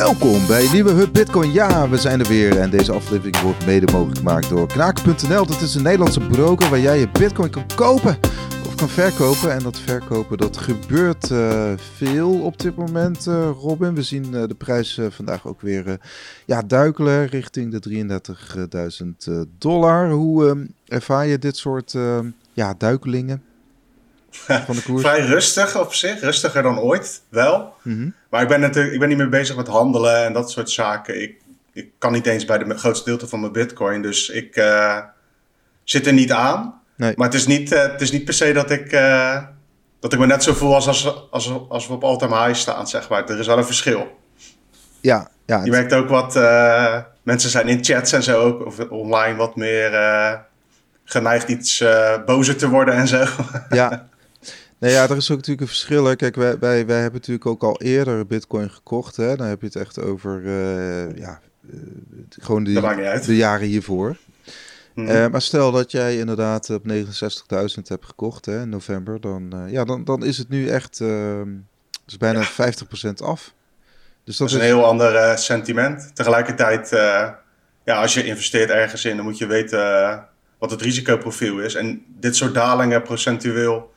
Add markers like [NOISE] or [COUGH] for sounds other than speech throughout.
Welkom bij nieuwe Hub Bitcoin. Ja, we zijn er weer en deze aflevering wordt mede mogelijk gemaakt door Knaken.nl. Dat is een Nederlandse broker waar jij je Bitcoin kan kopen of kan verkopen. En dat verkopen dat gebeurt uh, veel op dit moment, uh, Robin. We zien uh, de prijs vandaag ook weer ja, duikelen richting de 33.000 dollar. Hoe ervaar je dit soort ja, duikelingen? [LAUGHS] Van de koers? Vrij rustig op zich, rustiger dan ooit, wel. Mm Maar ik ben, natuurlijk, ik ben niet meer bezig met handelen en dat soort zaken. Ik, ik kan niet eens bij de grootste deel van mijn bitcoin, dus ik uh, zit er niet aan. Nee. Maar het is niet, uh, het is niet per se dat ik, uh, dat ik me net zo voel als, als, als, als we op all-time high staan, zeg maar. Er is wel een verschil. Ja, ja. Je merkt ook wat, mensen zijn in chats en zo ook, of online wat meer geneigd iets bozer te worden en zo. Ja, [LAUGHS] Nee, ja, er is ook natuurlijk een verschil. Hè. Kijk, wij, wij, wij hebben natuurlijk ook al eerder Bitcoin gekocht. Hè. Dan heb je het echt over uh, ja, uh, gewoon die, de jaren hiervoor. Mm. Uh, maar stel dat jij inderdaad op 69.000 hebt gekocht hè, in november, dan, ja, dan, dan is het nu echt dus bijna ja. 50% af. Dus dat, is een heel ander sentiment. Tegelijkertijd, ja, als je investeert ergens in, dan moet je weten wat het risicoprofiel is. En dit soort dalingen procentueel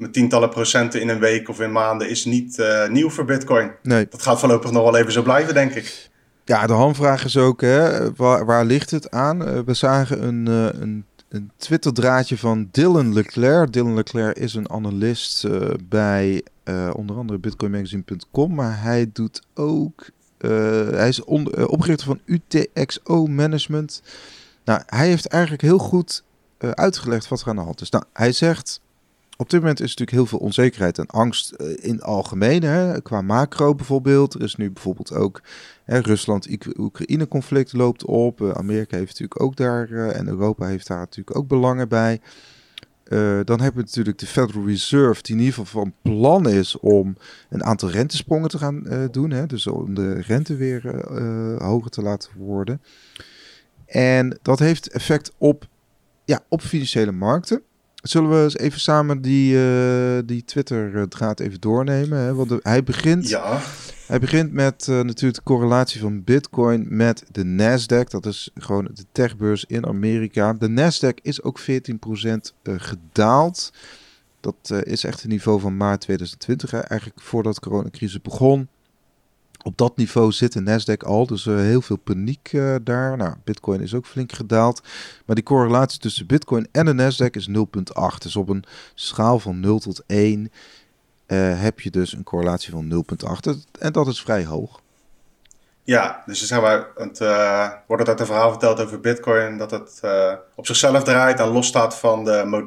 met tientallen procenten in een week of in maanden is niet uh, nieuw voor Bitcoin. Nee. Dat gaat voorlopig nog wel even zo blijven, denk ik. Ja, de handvraag is ook, hè, waar, waar ligt het aan? Uh, we zagen een, uh, een, een Twitter-draadje van Dylan Leclerc. Dylan Leclerc is een analist bij onder andere bitcoinmagazine.com, maar hij doet ook, hij is onder, oprichter van UTXO Management. Nou, hij heeft eigenlijk heel goed uitgelegd wat er aan de hand is. Nou, hij zegt op dit moment is natuurlijk heel veel onzekerheid en angst uh, in algemeen. Hè, qua macro bijvoorbeeld. Er is nu bijvoorbeeld ook Rusland-Oekraïne-conflict loopt op. Uh, Amerika heeft natuurlijk ook daar uh, en Europa heeft daar natuurlijk ook belangen bij. dan hebben we natuurlijk de Federal Reserve, die in ieder geval van plan is om een aantal rentesprongen te gaan doen. Hè, dus om de rente weer hoger te laten worden. En dat heeft effect op, ja, op financiële markten. Zullen we eens even samen die, uh, die Twitter-draad even doornemen? Hè? Want hij begint, ja. hij begint met uh, natuurlijk de correlatie van Bitcoin met de Nasdaq. Dat is gewoon de techbeurs in Amerika. De Nasdaq is ook 14% uh, eh, gedaald. Dat is echt het niveau van maart 2020. Hè? Eigenlijk voordat de coronacrisis begon op dat niveau zit de Nasdaq al, dus uh, heel veel paniek uh, daar. Nou, Bitcoin is ook flink gedaald. Maar die correlatie tussen Bitcoin en de Nasdaq is 0,8. Dus op een schaal van 0 tot 1 uh, eh, heb je dus een correlatie van 0,8. En dat is vrij hoog. Ja, dus zeg maar, het uh, wordt uit een verhaal verteld over Bitcoin dat het op zichzelf draait en losstaat van de,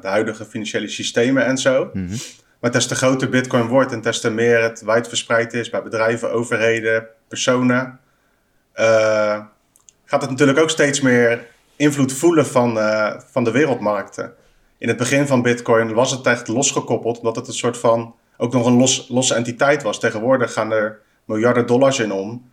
de huidige financiële systemen en zo. Mm -hmm. Maar des te groter Bitcoin wordt en des te meer het wijdverspreid is bij bedrijven, overheden, personen, uh, gaat het natuurlijk ook steeds meer invloed voelen van, uh, van de wereldmarkten. In het begin van Bitcoin was het echt losgekoppeld, omdat het een soort van ook nog een los, losse entiteit was. Tegenwoordig gaan er miljarden dollars in om.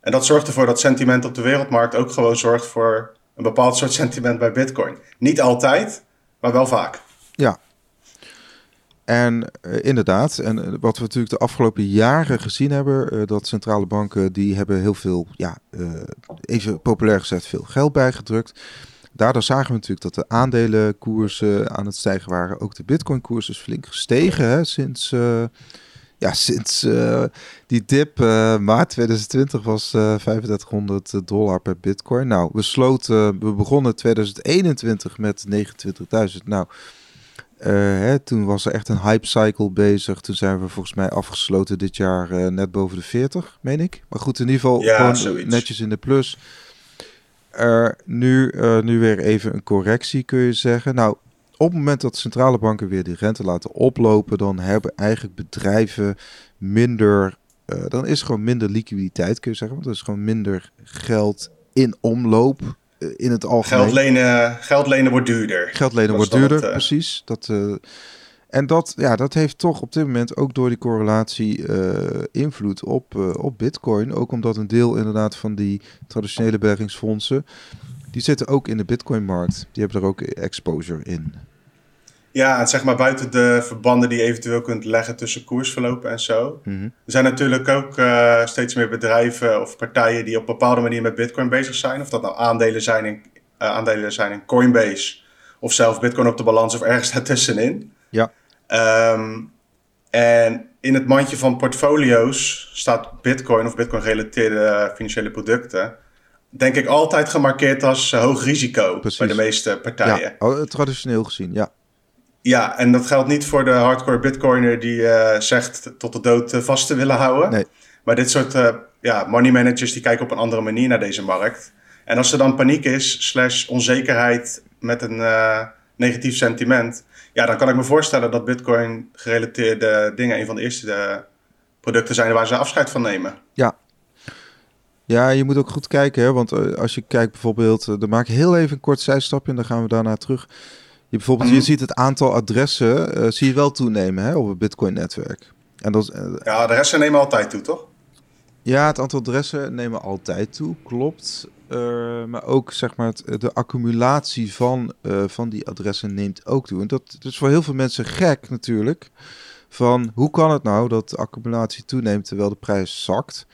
En dat zorgt ervoor dat sentiment op de wereldmarkt ook gewoon zorgt voor een bepaald soort [LAUGHS] sentiment bij Bitcoin. Niet altijd, maar wel vaak. Ja, en uh, inderdaad, en uh, wat we natuurlijk de afgelopen jaren gezien hebben, uh, dat centrale banken die hebben heel veel, ja, even populair gezegd, veel geld bijgedrukt. Daardoor zagen we natuurlijk dat de aandelenkoersen aan het stijgen waren. Ook de bitcoinkoers is flink gestegen hè, sinds, ja, [LAUGHS] sinds die dip maart 2020 was 3500 dollar per bitcoin. Nou, we sloten, we begonnen 2021 met 29.000. Nou, hè, toen was er echt een hype cycle bezig. Toen zijn we volgens mij afgesloten dit jaar uh, net boven de 40, meen ik. Maar goed, in ieder geval ja, gewoon zoiets. netjes in de plus. Nu, nu weer even een correctie, kun je zeggen. Nou, op het moment dat centrale banken weer die rente laten oplopen, dan hebben eigenlijk bedrijven minder. dan is er gewoon minder liquiditeit, kun je zeggen. Want er is gewoon minder geld in omloop in het algemeen. Geld lenen, geld lenen wordt duurder. Geld lenen wordt duurder, uh... precies. Dat, uh, en dat, ja, dat heeft toch op dit moment ook door die correlatie uh, invloed op, op Bitcoin. Ook omdat een deel inderdaad van die traditionele bergingsfondsen, die zitten ook in de Bitcoin-markt. Die hebben er ook exposure in. Ja, en zeg maar buiten de verbanden die je eventueel kunt leggen tussen koersverlopen en zo. Mhm. Er zijn natuurlijk ook eh, steeds meer bedrijven of partijen die op bepaalde manier met Bitcoin bezig zijn. Of dat nou aandelen zijn in, eh, aandelen zijn in Coinbase, of zelf Bitcoin op de balans of ergens [LAUGHS] daartussenin. Ja. Ehm, en in het mandje van portfolio's staat Bitcoin of Bitcoin-gerelateerde financiële producten. Denk ik altijd gemarkeerd als eh, hoog risico Precies. bij de meeste partijen. Ja, oh, traditioneel gezien, ja. Ja, en dat geldt niet voor de hardcore bitcoiner die eh, zegt tot de dood eh, vast te willen houden. Nee. Maar dit soort eh, ja, money managers die kijken op een andere manier naar deze markt. En als er dan paniek is, slash onzekerheid met een negatief sentiment... Ja, dan kan ik me voorstellen dat bitcoin gerelateerde dingen... een van de eerste producten zijn waar ze afscheid van nemen. Ja, je moet ook goed kijken, hè? want als je kijkt bijvoorbeeld, dan maak ik heel even een kort zijstapje en dan gaan we daarna terug. Je, bijvoorbeeld, Mhm. je ziet het aantal adressen, eh, zie je wel toenemen hè, op het Bitcoin-netwerk. En dat, is, Ja, de rest nemen altijd toe, toch? ja, het aantal adressen nemen altijd toe, klopt. Eh, maar ook zeg maar, het, de accumulatie van, van die adressen neemt ook toe. En dat is voor heel veel mensen gek natuurlijk. Van hoe kan het nou dat de accumulatie toeneemt terwijl de prijs zakt?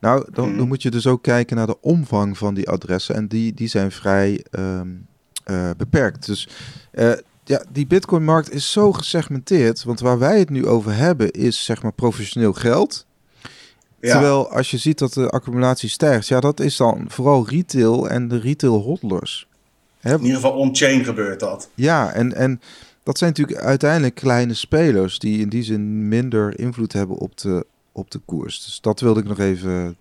Nou, dan, Mhm. dan moet je dus ook kijken naar de omvang van die adressen. En die, die zijn vrij ehm, eh, beperkt. Dus eh, ja, die Bitcoin-markt is zo gesegmenteerd. Want waar wij het nu over hebben is zeg maar professioneel geld. Ja, Terwijl als je ziet dat de accumulatie stijgt, ja, dat is dan vooral retail en de retail hodlers. Hè? in ieder geval on-chain gebeurt dat. Ja, en, en dat zijn natuurlijk uiteindelijk kleine spelers die in die zin minder invloed hebben op de, op de koers. Dus dat wilde ik nog even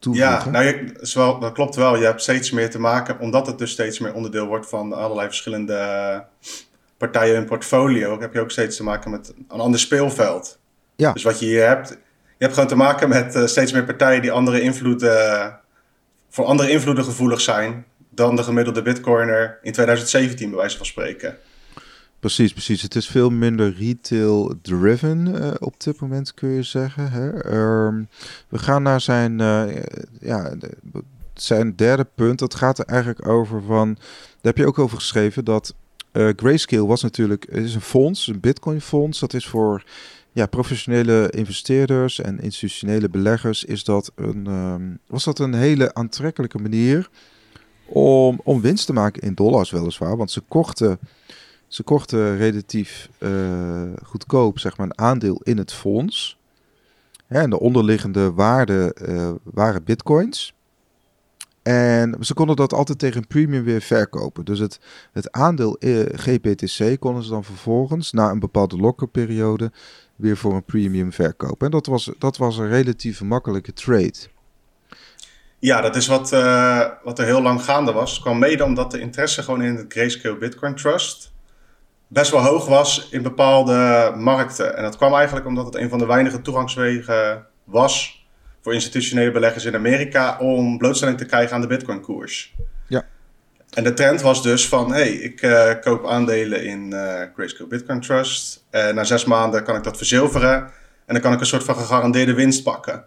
toevoegen. Ja, nou, je, dat klopt wel. Je hebt steeds meer te maken, omdat het dus steeds meer onderdeel wordt van allerlei verschillende eh, partijen in portfolio, heb je ook steeds te maken met een ander speelveld. Ja. Dus wat je hier hebt, je hebt gewoon te maken met eh, steeds meer partijen die andere invloeden, voor andere invloeden gevoelig zijn dan de gemiddelde bitcoiner in 2017, bij wijze van spreken. Precies, precies. Het is veel minder retail-driven eh, op dit moment, kun je zeggen. Hè? Ehm, we gaan naar zijn, eh, ja, zijn derde punt. Dat gaat er eigenlijk over van... Daar heb je ook over geschreven dat eh, Grayscale was natuurlijk... Het is een fonds, een bitcoin-fonds. Dat is voor ja, professionele investeerders en institutionele beleggers... Is dat een, ehm, was dat een hele aantrekkelijke manier... Om, om winst te maken in dollars weliswaar. Want ze kochten... Ze kochten relatief eh, goedkoop zeg maar, een aandeel in het fonds. En de onderliggende waarde eh, waren bitcoins. En ze konden dat altijd tegen een premium weer verkopen. Dus het, het aandeel eh, GPTC konden ze dan vervolgens, na een bepaalde lockerperiode, weer voor een premium verkopen. En dat was, dat was een relatief makkelijke trade. Ja, dat is wat, wat er heel lang gaande was. Kwam mede omdat de interesse gewoon in het Grayscale Bitcoin Trust best wel hoog was in bepaalde markten. En dat kwam eigenlijk omdat het een van de weinige toegangswegen was voor institutionele beleggers in Amerika om blootstelling te krijgen aan de Bitcoin koers. Ja. En de trend was dus van, hey, ik eh, koop aandelen in eh Grayscale Bitcoin Trust. En na zes maanden kan ik dat verzilveren. En dan kan ik een soort van gegarandeerde winst pakken.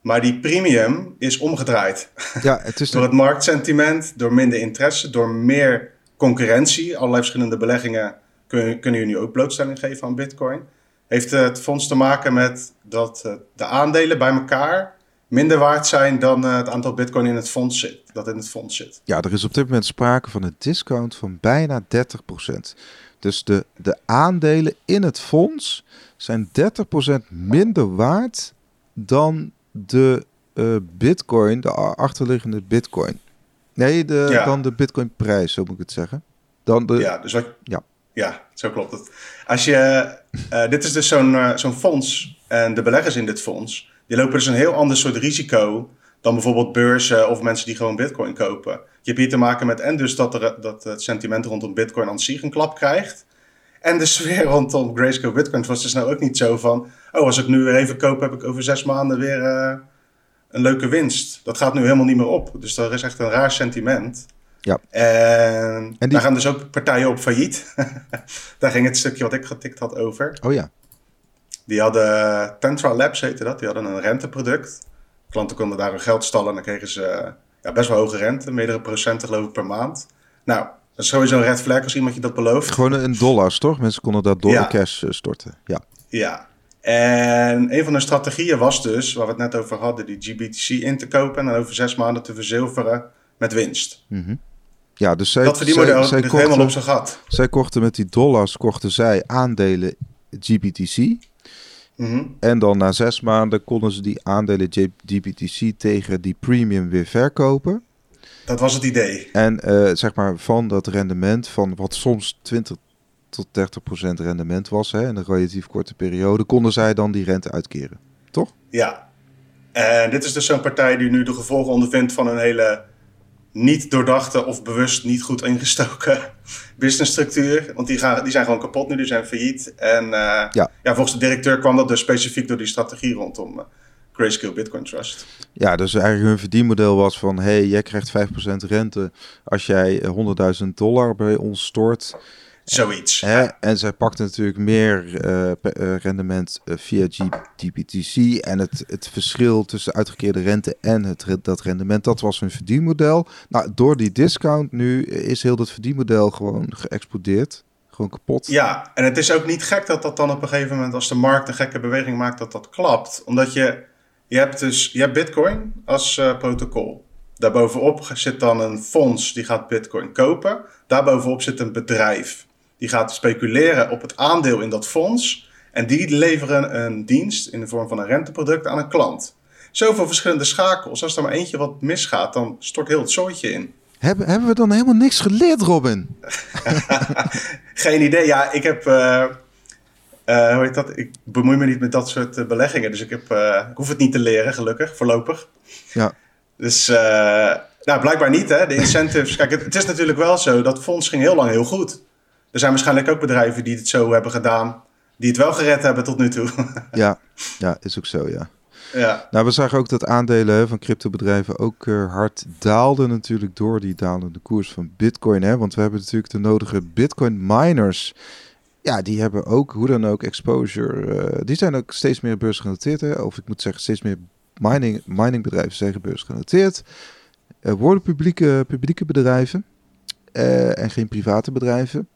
Maar die premium is omgedraaid. Ja, het is [LAUGHS] Door het marktsentiment, door minder interesse, door meer concurrentie. Allerlei verschillende beleggingen kun, kunnen je nu ook blootstelling geven aan bitcoin. Heeft het fonds te maken met dat eh, de aandelen bij elkaar minder waard zijn dan eh, het aantal bitcoin in het fonds zit. Dat in het fonds zit. Ja, er is op dit moment sprake van een discount van bijna 30%. Dus de, de aandelen in het fonds zijn 30% minder waard dan de eh, bitcoin, de achterliggende bitcoin. Nee, de, Ja. dan de bitcoin prijs, zo moet ik het zeggen. Dan de, Ja, dus wat, Ja. Ja, zo klopt het. Als je, eh, dit is dus zo'n eh, zo'n fonds en de beleggers in dit fonds, die lopen dus een heel ander soort risico dan bijvoorbeeld beurzen of mensen die gewoon bitcoin kopen. Je hebt hier te maken met en dus dat, er, dat het sentiment rondom bitcoin aan zich een klap krijgt. En de sfeer [LAUGHS] rondom Grayscale Bitcoin was dus nou ook niet zo van... oh, als ik nu weer even koop, heb ik over zes maanden weer eh, een leuke winst. Dat gaat nu helemaal niet meer op. Dus dat is echt een raar sentiment. Ja. En, En die- daar gaan dus ook partijen op failliet. [LAUGHS] daar ging het stukje wat ik getikt had over. Oh ja, Die hadden, Tentra Labs heette dat, die hadden een renteproduct. Klanten konden daar hun geld stallen en dan kregen ze ja, best wel hoge rente, meerdere procenten geloof ik per maand. Nou, Dat is sowieso een red flag als iemand je dat belooft. Gewoon in dollars, toch? Mensen konden daar dollar Ja. cash eh, storten. Ja. Ja. En een van de strategieën was dus, waar we het net over hadden, die GBTC in te kopen en dan over zes maanden te verzilveren met winst. Mhm. Ja, dus zij, dat verdienmodel zij, zij, ligt helemaal op kochten, zijn gat. zij kochten met die dollars kochten zij aandelen GBTC. Mhm. En dan na zes maanden konden ze die aandelen GBTC tegen die premium weer verkopen. Dat was het idee. En eh, zeg maar van dat rendement, van wat soms 20 tot 30 procent rendement was hè, in een relatief korte periode, konden zij dan die rente uitkeren. Ja. En dit is dus zo'n partij die nu de gevolgen ondervindt van een hele niet doordachte of bewust niet goed ingestoken [LAUGHS] businessstructuur. Want die, gaan, die zijn gewoon kapot nu, die zijn failliet. En eh, Ja. ja. volgens de directeur kwam dat dus specifiek door die strategie rondom eh, Grayscale Bitcoin Trust. Ja, dus eigenlijk hun verdienmodel was van, hey, jij krijgt 5% rente als jij eh, 100.000 dollar bij ons stort. Zoiets. Hè? En zij pakte natuurlijk meer eh, eh, rendement eh, via G- GBTC. En het, het verschil tussen uitgekeerde rente en het, dat rendement, dat was hun verdienmodel. Nou, door die discount nu is heel dat verdienmodel gewoon geëxplodeerd. Gewoon kapot. Ja, en het is ook niet gek dat dat dan op een gegeven moment, als de markt een gekke beweging maakt, dat dat klapt. Omdat je, je hebt dus, je hebt Bitcoin als eh, protocol. Daarbovenop zit dan een fonds die gaat Bitcoin kopen. Daarbovenop zit een bedrijf die gaat speculeren op het aandeel in dat fonds. En die leveren een dienst in de vorm van een renteproduct aan een klant. Zoveel verschillende schakels. Als er maar eentje wat misgaat, dan stort heel het soortje in. Hebben, hebben we dan helemaal niks geleerd, Robin? [LAUGHS] Geen idee. Ja, ik heb. eh, eh, hoe heet dat? Ik bemoei me niet met dat soort eh, beleggingen. Dus ik, heb, ik hoef het niet te leren, gelukkig, voorlopig. Ja. Dus, nou, blijkbaar niet, hè? De incentives. Kijk, het, het is natuurlijk wel zo. Dat fonds ging heel lang heel goed. Er zijn waarschijnlijk ook bedrijven die het zo hebben gedaan. Die het wel gered hebben tot nu toe. [LAUGHS] Ja, [LAUGHS] ja is ook zo, ja. ja. Nou, we zagen ook dat aandelen van cryptobedrijven ook eh, hard daalden natuurlijk door die dalende koers van bitcoin. Hè? Want we hebben natuurlijk de nodige bitcoin miners. Ja, die hebben ook, hoe dan ook, exposure. eh, die zijn ook steeds meer beursgenoteerd. Hè? Of ik moet zeggen, steeds meer mining, miningbedrijven zijn beursgenoteerd. Er worden publieke, publieke bedrijven eh, en geen private bedrijven.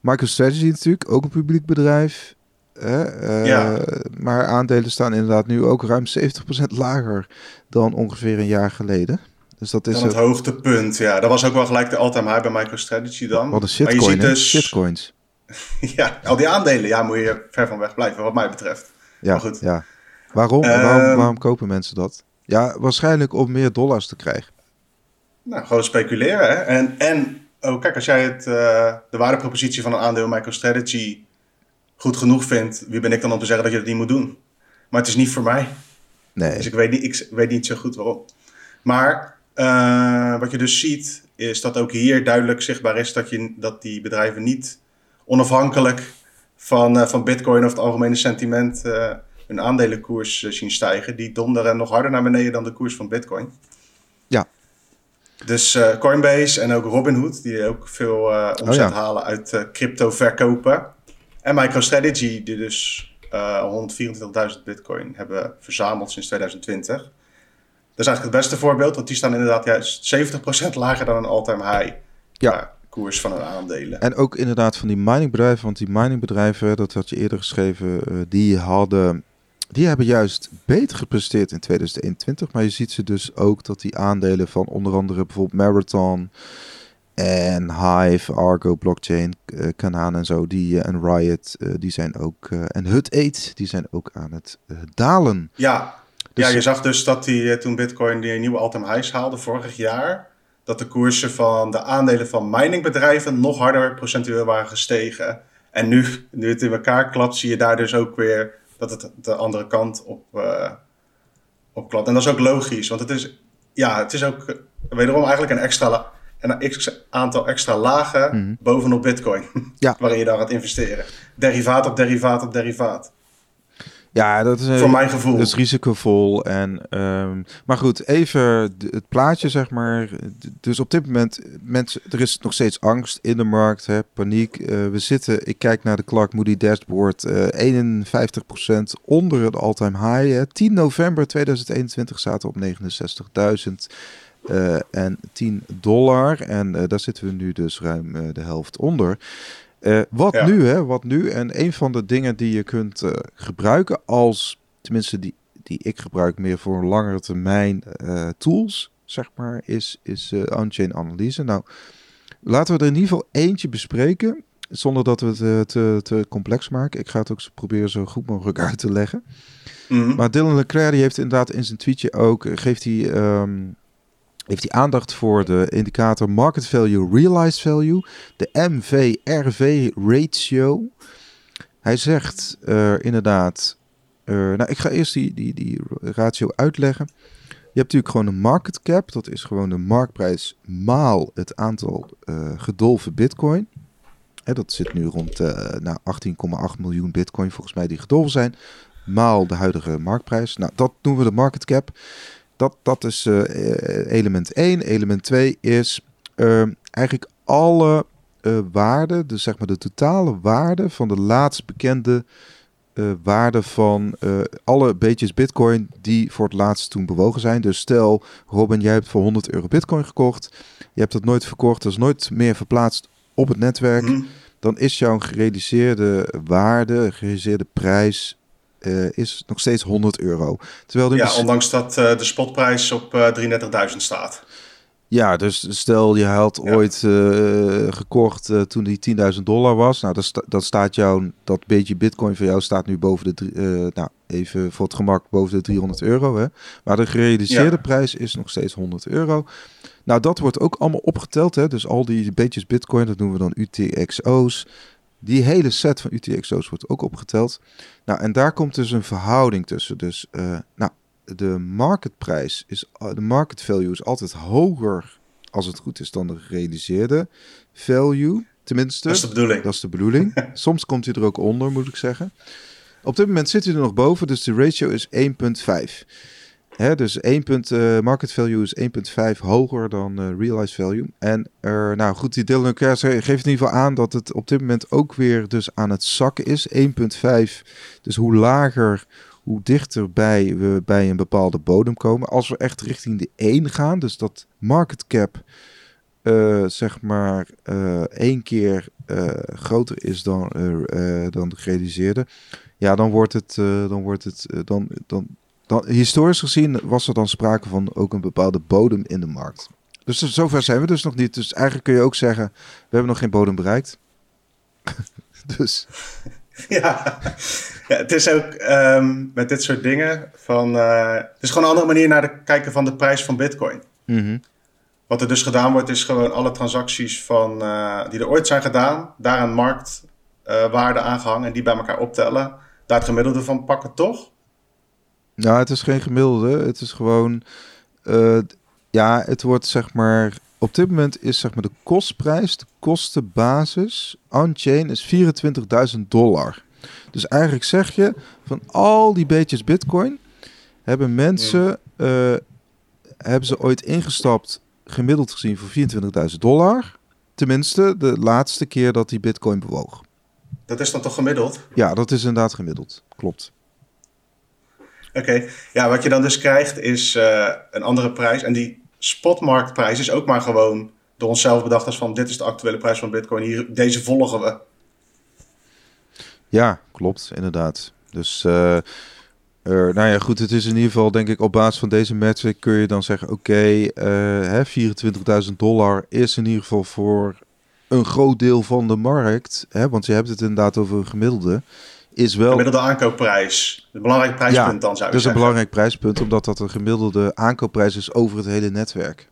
MicroStrategy natuurlijk, ook een publiek bedrijf. Hè? Eh, Ja. Maar aandelen staan inderdaad nu ook ruim 70% lager dan ongeveer een jaar geleden. Dus dat is Dan het een, hoogtepunt, ja. Dat was ook wel gelijk de all-time high bij MicroStrategy dan. wat een Maar je ziet dus- Shitcoins. [LAUGHS] ja, al die aandelen, ja, moet je ver van weg blijven, wat mij betreft. Ja, Maar goed. ja. Waarom, Ehm, waarom, waarom kopen mensen dat? Ja, waarschijnlijk om meer dollars te krijgen. Nou, gewoon speculeren. Hè? En, en oh, kijk, als jij het, eh, de waardepropositie van een aandeel MicroStrategy goed genoeg vindt, wie ben ik dan om te zeggen dat je dat niet moet doen? Maar het is niet voor mij. Nee. Dus ik weet niet, ik weet niet zo goed waarom. Maar eh, wat je dus ziet, is dat ook hier duidelijk zichtbaar is dat, je, dat die bedrijven niet onafhankelijk van, eh, van Bitcoin of het algemene sentiment hun aandelenkoers zien stijgen. Die donderen nog harder naar beneden dan de koers van Bitcoin. Dus eh, Coinbase en ook Robinhood, die ook veel eh, omzet ja. halen uit eh, crypto verkopen. En MicroStrategy, die dus eh 124.000 bitcoin hebben verzameld sinds 2020. Dat is eigenlijk het beste voorbeeld, want die staan inderdaad juist 70% lager dan een all-time high Ja. koers van hun aandelen. En ook inderdaad van die miningbedrijven, want die miningbedrijven, dat had je eerder geschreven, die hadden, die hebben juist beter gepresteerd in 2021. Maar je ziet ze dus ook dat die aandelen van onder andere bijvoorbeeld Marathon en Hive, Argo, Blockchain, eh, Canaan en zo, die eh, en Riot, eh, die zijn ook, en Hut 8, die zijn ook aan het dalen. Ja, Dus- ja, je zag dus dat die, toen Bitcoin die nieuwe all-time highs haalde vorig jaar, dat de koersen van de aandelen van miningbedrijven nog harder procentueel waren gestegen. En nu, nu het in elkaar klapt, zie je daar dus ook weer dat het de andere kant op, eh op klapt. En dat is ook logisch, want het is, ja, het is ook wederom eigenlijk een extra, een x aantal extra lagen Mhm. bovenop Bitcoin. Ja. [LAUGHS] waarin je dan gaat investeren. Derivaat op derivaat op derivaat. Ja, dat is Voor mijn gevoel. Dat is risicovol. En, ehm, maar goed, even het plaatje, zeg maar. Dus op dit moment, mensen, er is nog steeds angst in de markt, hè, paniek. Eh, we zitten, ik kijk naar de Clark Moody dashboard, eh 51% onder het all-time high. Hè. 10 november 2021 zaten we op 69.000. en 10 dollar. En daar zitten we nu dus ruim de helft onder. Wat nu, hè? Wat nu? En een van de dingen die je kunt gebruiken als, tenminste die, die ik gebruik meer voor een langere termijn tools, zeg maar, is, is on-chain analyse. Nou, laten we er in ieder geval eentje bespreken. Zonder dat we het te, te, complex maken. Ik ga het ook proberen zo goed mogelijk uit te leggen. Mhm. Maar Dylan Leclerc die heeft inderdaad in zijn tweetje ook... Geeft hij, um, heeft hij aandacht voor de indicator Market Value, Realized Value. De MVRV ratio. Hij zegt uh, inderdaad... Uh, nou, ik ga eerst die, die, die ratio uitleggen. Je hebt natuurlijk gewoon een market cap. Dat is gewoon de marktprijs maal het aantal uh, gedolven bitcoin. Hè, dat zit nu rond nou, 18,8 miljoen bitcoin volgens mij die gedolven zijn. Maal de huidige marktprijs. Nou, dat noemen we de market cap. Dat, dat is uh, element 1. Element 2 is uh, eigenlijk alle waarden, dus zeg maar de totale waarde van de laatst bekende waarde van alle beetjes bitcoin die voor het laatst toen bewogen zijn. Dus stel, Robin, jij hebt voor 100 euro bitcoin gekocht. Je hebt het nooit verkocht, dat is nooit meer verplaatst op het netwerk, mhm. dan is jouw gerealiseerde waarde, gerealiseerde prijs, uh, is nog steeds 100 euro. Terwijl ja, ondanks dat uh, de spotprijs op uh, eh, 33.000 staat. Ja, dus stel je had ooit gekocht toen die 10.000 dollar was. Nou, dat, sta, dat staat jou, dat beetje bitcoin voor jou staat nu boven de, nou even voor het gemak, boven de 300 euro. Hè? Maar de gerealiseerde ja. prijs is nog steeds 100 euro. Nou, dat wordt ook allemaal opgeteld. Hè? Dus al die beetjes bitcoin, dat noemen we dan UTXO's. Die hele set van UTXO's wordt ook opgeteld. Nou, en daar komt dus een verhouding tussen. Dus, uh, nou, de marketprijs is, uh, de market value is altijd hoger als het goed is dan de gerealiseerde value. Tenminste, dat is de bedoeling. Dat is de bedoeling. [LAUGHS] Soms komt hij er ook onder, moet ik zeggen. Op dit moment zit hij er nog boven, dus de ratio is 1,5. Hè, dus 1 punt, uh, market value is 1,5 hoger dan uh, realized value. En uh, nou goed, die Dylan geeft in ieder geval aan dat het op dit moment ook weer dus aan het zakken is. 1,5. Dus hoe lager, hoe dichterbij we bij een bepaalde bodem komen. Als we echt richting de 1 gaan, dus dat market cap uh, zeg maar één keer groter is dan, dan de gerealiseerde, ja, dan wordt het, dan wordt het, dan, dan, dan, historisch gezien was er dan sprake van ook een bepaalde bodem in de markt. Dus zover zijn we dus nog niet. Dus eigenlijk kun je ook zeggen, we hebben nog geen bodem bereikt. [LAUGHS] dus. [LAUGHS] Ja. ja, het is ook um, met dit soort dingen van. Uh, het is gewoon een andere manier naar de kijken van de prijs van Bitcoin. Mm -hmm. Wat er dus gedaan wordt, is gewoon alle transacties van, uh, die er ooit zijn gedaan, daar een marktwaarde uh, aangehangen en die bij elkaar optellen. Daar het gemiddelde van pakken, toch? Nou, het is geen gemiddelde. Het is gewoon. Uh, ja, het wordt zeg maar. Op dit moment is zeg maar de kostprijs, de kostenbasis on-chain is 24.000 dollar. Dus eigenlijk zeg je van al die beetjes Bitcoin hebben mensen uh, hebben ze ooit ingestapt, gemiddeld gezien voor 24.000 dollar. Tenminste, de laatste keer dat die Bitcoin bewoog. Dat is dan toch gemiddeld? Ja, dat is inderdaad gemiddeld. Klopt. Oké, ja, wat je dan dus krijgt is uh, een andere prijs. En die spotmarktprijs is ook maar gewoon door onszelf bedacht als van dit is de actuele prijs van Bitcoin. Hier, deze volgen we. Ja, klopt, inderdaad. Dus, uh, nou ja, goed, het is in ieder geval, denk ik, op basis van deze metric kun je dan zeggen: oké, okay, uh, 24.000 dollar is in ieder geval voor een groot deel van de markt. Hè, want je hebt het inderdaad over een gemiddelde is wel... Gemiddelde aankoopprijs. Een belangrijk prijspunt dan zou ik dus een belangrijk prijspunt, omdat dat een gemiddelde aankoopprijs is over het hele netwerk.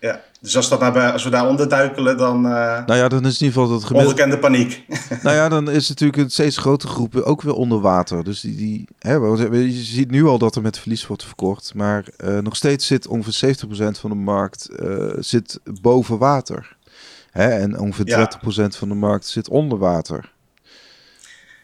Ja, dus als, dat nou als we daar onderduikelen, dan... Uh, nou ja, dan is in ieder geval dat gemiddelde... Ongekende paniek. [LAUGHS] nou ja, dan is natuurlijk een steeds grotere groepen ook weer onder water. Dus die, die, hè, je ziet nu al dat er met verlies wordt verkocht. Maar uh, nog steeds zit ongeveer 70% van de markt uh, zit boven water. Hè, en ongeveer ja. 30% van de markt zit onder water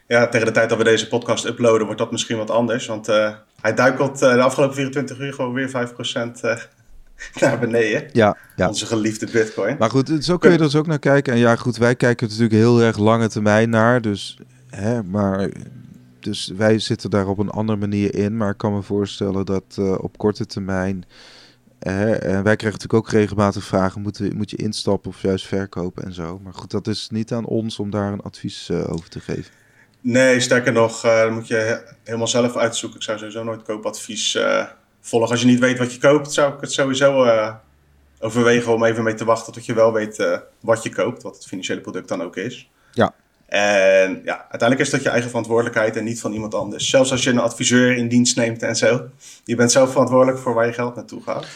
ja, tegen de tijd dat we deze podcast uploaden, wordt dat misschien wat anders. Want uh, hij duikelt uh, de afgelopen 24 uur gewoon weer 5% uh, eh, [LAUGHS] naar beneden. Ja, ja. Onze geliefde Bitcoin. Maar goed, zo kun je er dus ook naar kijken. En ja, goed, wij kijken natuurlijk heel erg lange termijn naar. Dus, hè, maar, dus wij zitten daar op een andere manier in. Maar ik kan me voorstellen dat op korte termijn Hè, en wij krijgen natuurlijk ook regelmatig vragen: moet, moet je instappen of juist verkopen en zo. Maar goed, dat is niet aan ons om daar een advies over te geven. Nee, sterker nog, uh, moet je helemaal zelf uitzoeken. Ik zou sowieso nooit koopadvies uh, volgen. Als je niet weet wat je koopt, zou ik het sowieso overwegen om even mee te wachten tot je wel weet wat je koopt, wat het financiële product dan ook is. Ja. En ja, uiteindelijk is dat je eigen verantwoordelijkheid en niet van iemand anders. Zelfs als je een adviseur in dienst neemt en zo. Je bent zelf verantwoordelijk voor waar je geld naartoe gaat.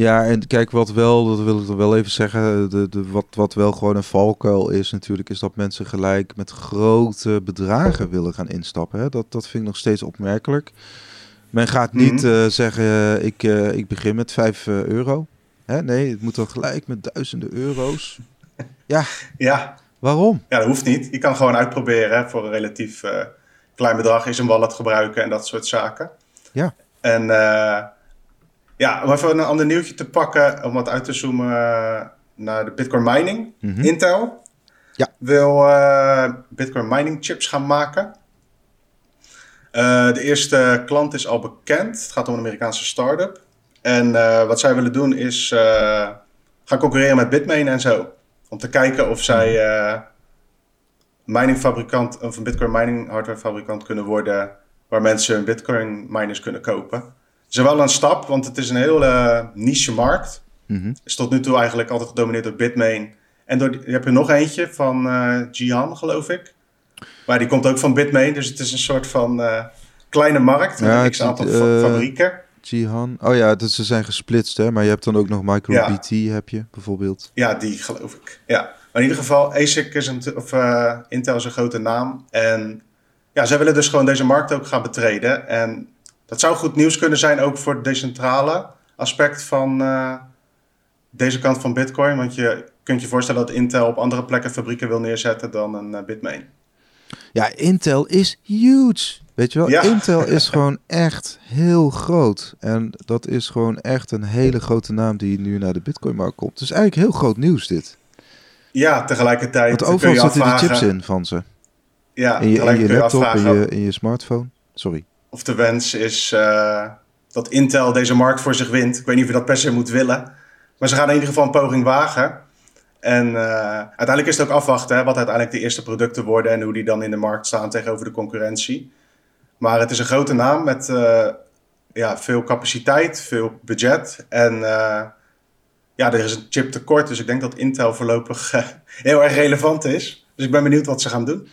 Ja, en kijk, wat wel, dat wil ik dan wel even zeggen, de, de, wat, wat wel gewoon een valkuil is natuurlijk, is dat mensen gelijk met grote bedragen willen gaan instappen. Hè? Dat, dat vind ik nog steeds opmerkelijk. Men gaat niet mm zeggen, ik, uh, ik begin met 5 uh, euro. Hè? Nee, het moet dan gelijk met duizenden euro's. Ja. [LAUGHS] ja. Waarom? Ja, dat hoeft niet. Je kan gewoon uitproberen voor een relatief klein bedrag, is een wallet gebruiken en dat soort zaken. Ja. En ja, om even een ander nieuwtje te pakken, om wat uit te zoomen naar de Bitcoin mining. Mm -hmm. Intel ja. wil uh, Bitcoin mining chips gaan maken. Uh, de eerste klant is al bekend. Het gaat om een Amerikaanse start-up. En uh, wat zij willen doen is gaan concurreren met Bitmain en zo. Om te kijken of zij miningfabrikant of een Bitcoin mining hardware fabrikant kunnen worden waar mensen hun Bitcoin miners kunnen kopen is wel een stap, want het is een hele niche markt. Mm Is tot nu toe eigenlijk altijd gedomineerd door Bitmain. En door, je hebt er nog eentje van uh, Jihan, geloof ik. Maar die komt ook van Bitmain, dus het is een soort van uh, kleine markt. Met Ja, een fa- eh, fabrieken. Jihan. Oh ja, dus ze zijn gesplitst, hè? Maar je hebt dan ook nog MicroBT, heb je bijvoorbeeld. Ja, die geloof ik. Ja. Maar in ieder geval, ASIC is een, of eh, Intel is een grote naam. En ja, zij willen dus gewoon deze markt ook gaan betreden. En dat zou goed nieuws kunnen zijn ook voor het decentrale aspect van eh, deze kant van Bitcoin. Want je kunt je voorstellen dat Intel op andere plekken fabrieken wil neerzetten dan een eh, Bitmain. Ja, Intel is huge. Weet je wel, Ja. Intel is [LAUGHS] gewoon echt heel groot. En dat is gewoon echt een hele grote naam die nu naar de Bitcoin-markt komt. Dus eigenlijk heel groot nieuws dit. Ja, tegelijkertijd Want overal zitten die chips in van ze. Ja, In je, in laptop, in je, in je smartphone. Sorry. Of de wens is eh, dat Intel deze markt voor zich wint. Ik weet niet of je dat per se moet willen. Maar ze gaan in ieder geval een poging wagen. En eh, uiteindelijk is het ook afwachten hè, wat uiteindelijk de eerste producten worden en hoe die dan in de markt staan tegenover de concurrentie. Maar het is een grote naam met eh, ja, veel capaciteit, veel budget. En ja, er is een chip tekort, dus ik denk dat Intel voorlopig [LAUGHS] heel erg relevant is. Dus ik ben benieuwd wat ze gaan doen.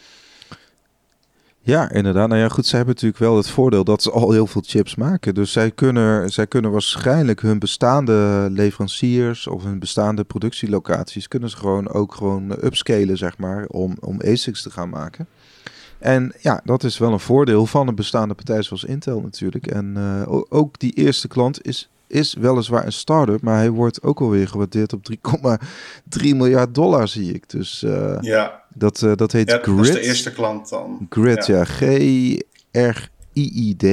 Ja, inderdaad. Nou ja, goed, zij hebben natuurlijk wel het voordeel dat ze al heel veel chips maken. Dus zij kunnen, zij kunnen waarschijnlijk hun bestaande leveranciers of hun bestaande productielocaties kunnen ze gewoon ook gewoon upscalen, zeg maar, om, om ASICs te gaan maken. En ja, dat is wel een voordeel van een bestaande partij zoals Intel natuurlijk. En eh, ook die eerste klant is, is weliswaar een start-up, maar hij wordt ook alweer gewaardeerd op 3,3 miljard dollar, zie ik. Dus eh, Ja, dat, eh, dat heet ja Grid. dat is de eerste klant dan. Grid, Ja. ja. G-R-I-I-D.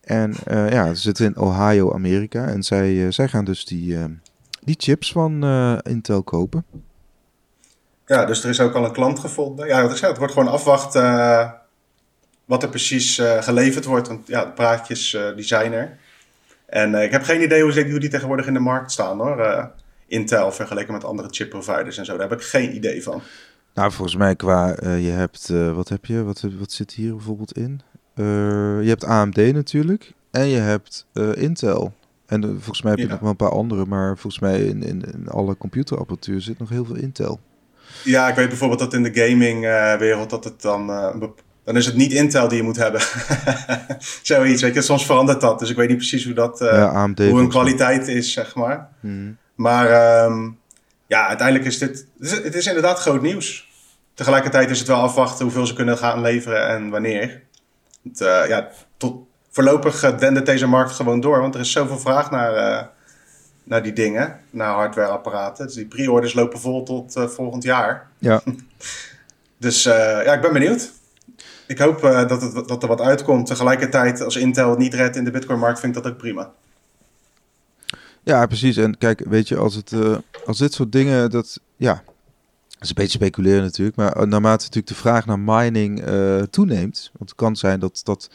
En eh, ja, ze zitten in Ohio, Amerika. En zij, zij gaan dus die, die chips van Intel kopen. Ja, dus er is ook al een klant gevonden. Ja, wat ik zei, het wordt gewoon afwachten wat er precies geleverd wordt. Want ja, de praatjes die zijn er. En eh, ik heb geen idee hoe, die tegenwoordig in de markt staan hoor. Eh, Intel vergeleken met andere chipproviders en zo. Daar heb ik geen idee van. Nou, volgens mij qua, eh, je hebt, wat heb je, wat, wat zit hier bijvoorbeeld in? Je hebt AMD natuurlijk. En je hebt Intel. En volgens mij heb je Ja. nog wel een paar andere. Maar volgens mij in, in, in alle computerapparatuur zit nog heel veel Intel. Ja, ik weet bijvoorbeeld dat in de gaming-wereld dat het dan... eh, dan is het niet Intel die je moet hebben. [LAUGHS] Zoiets, weet je. Soms verandert dat. Dus ik weet niet precies hoe dat... eh, ja, hoe hun kwaliteit is, zeg maar. Mhm. Maar ehm, ja, uiteindelijk is dit... Het is, het is inderdaad groot nieuws. Tegelijkertijd is het wel afwachten hoeveel ze kunnen gaan leveren en wanneer. Het, eh, ja, tot, voorlopig uh, dendert deze markt gewoon door. Want er is zoveel vraag naar, eh, naar die dingen. Naar hardwareapparaten. Dus die pre-orders lopen vol tot eh, volgend jaar. Ja. [LAUGHS] Dus eh, ja, ik ben benieuwd. Ik hoop eh, dat, het, dat er wat uitkomt. Tegelijkertijd, als Intel het niet redt in de Bitcoin-markt, vind ik dat ook prima. Ja, precies. En kijk, weet je, als, het, eh, als dit soort dingen, dat, ja, dat is een beetje speculeren natuurlijk, maar eh, naarmate natuurlijk de vraag naar mining toeneemt, want het kan zijn dat, dat,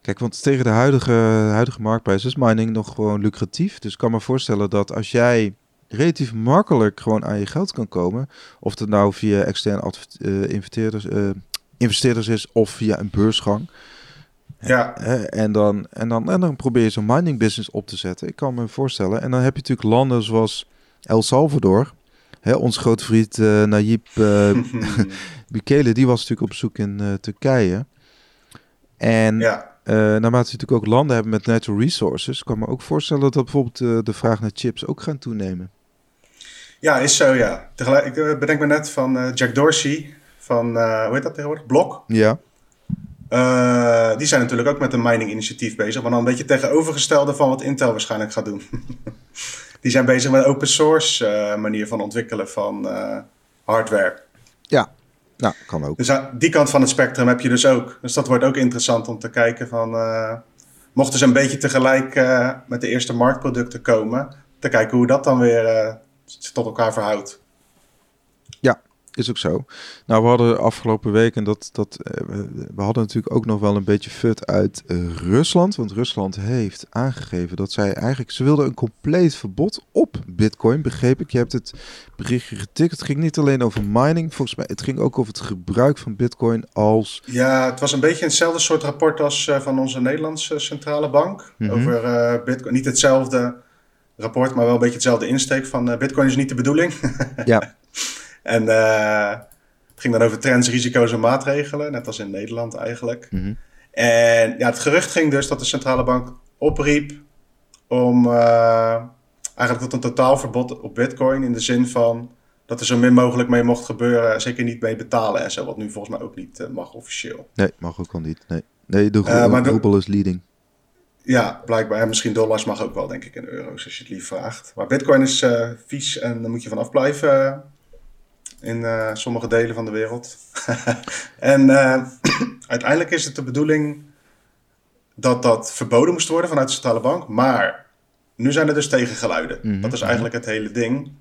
Kijk, want tegen de huidige, huidige marktprijs is mining nog gewoon lucratief. Dus ik kan me voorstellen dat als jij relatief makkelijk gewoon aan je geld kan komen, of het nou via externe investeerders, investeerders is of via een beursgang. Ja. En, dan, en, dan, en dan probeer je zo'n mining business op te zetten. Ik kan me voorstellen. En dan heb je natuurlijk landen zoals El Salvador. Hè, ons grote vriend uh, Nayib [LAUGHS] [LAUGHS] Bukele, die was natuurlijk op bezoek in Turkije. En ja. Uh, naarmate we natuurlijk ook landen hebben met natural resources, kan me ook voorstellen dat bijvoorbeeld uh, de vraag naar chips ook gaan toenemen. Ja, is zo, ja. Tegelijk, ik uh, bedenk me net van Jack Dorsey van, hoe heet dat tegenwoordig? Blok. Ja. die zijn natuurlijk ook met een mining initiatief bezig, maar dan een beetje tegenovergestelde van wat Intel waarschijnlijk gaat doen. [LAUGHS] die zijn bezig met een open source manier van ontwikkelen van hardware. Ja, nou, kan ook. Dus aan die kant van het spectrum heb je dus ook. Dus dat wordt ook interessant om te kijken van... Uh, mochten ze een beetje tegelijk uh, met de eerste marktproducten komen... te kijken hoe dat dan weer uh, tot elkaar verhoudt. Is ook zo. Nou, we hadden afgelopen week, en dat, dat, we hadden natuurlijk ook nog wel een beetje fut uit Rusland. Want Rusland heeft aangegeven dat zij eigenlijk, ze wilden een compleet verbod op Bitcoin, begreep ik. Je hebt het berichtje getikt. Het ging niet alleen over mining, volgens mij, het ging ook over het gebruik van Bitcoin als. Ja, het was een beetje hetzelfde soort rapport als uh, van onze Nederlandse centrale bank. Mm -hmm. Over uh, Bitcoin. Niet hetzelfde rapport, maar wel een beetje hetzelfde insteek van uh, Bitcoin is niet de bedoeling. ja. [LAUGHS] En uh, het ging dan over trends, risico's en maatregelen, net als in Nederland eigenlijk. Mm -hmm. En ja, het gerucht ging dus dat de centrale bank opriep om uh, eigenlijk tot een totaalverbod op Bitcoin in de zin van dat er zo min mogelijk mee mocht gebeuren, zeker niet mee betalen en zo, wat nu volgens mij ook niet uh, mag officieel. Nee, mag ook al niet. Nee, nee de uh, is leading. Ja, blijkbaar. En misschien dollars mag ook wel, denk ik, in euro's als je het lief vraagt. Maar Bitcoin is vies en daar moet je vanaf blijven in uh, sommige delen van de wereld. [LAUGHS] en uh, [CLEARS THROAT] uiteindelijk is het de bedoeling dat dat verboden moest worden vanuit de centrale bank. Maar nu zijn er dus tegengeluiden. Mhm, Dat is eigenlijk het hele ding.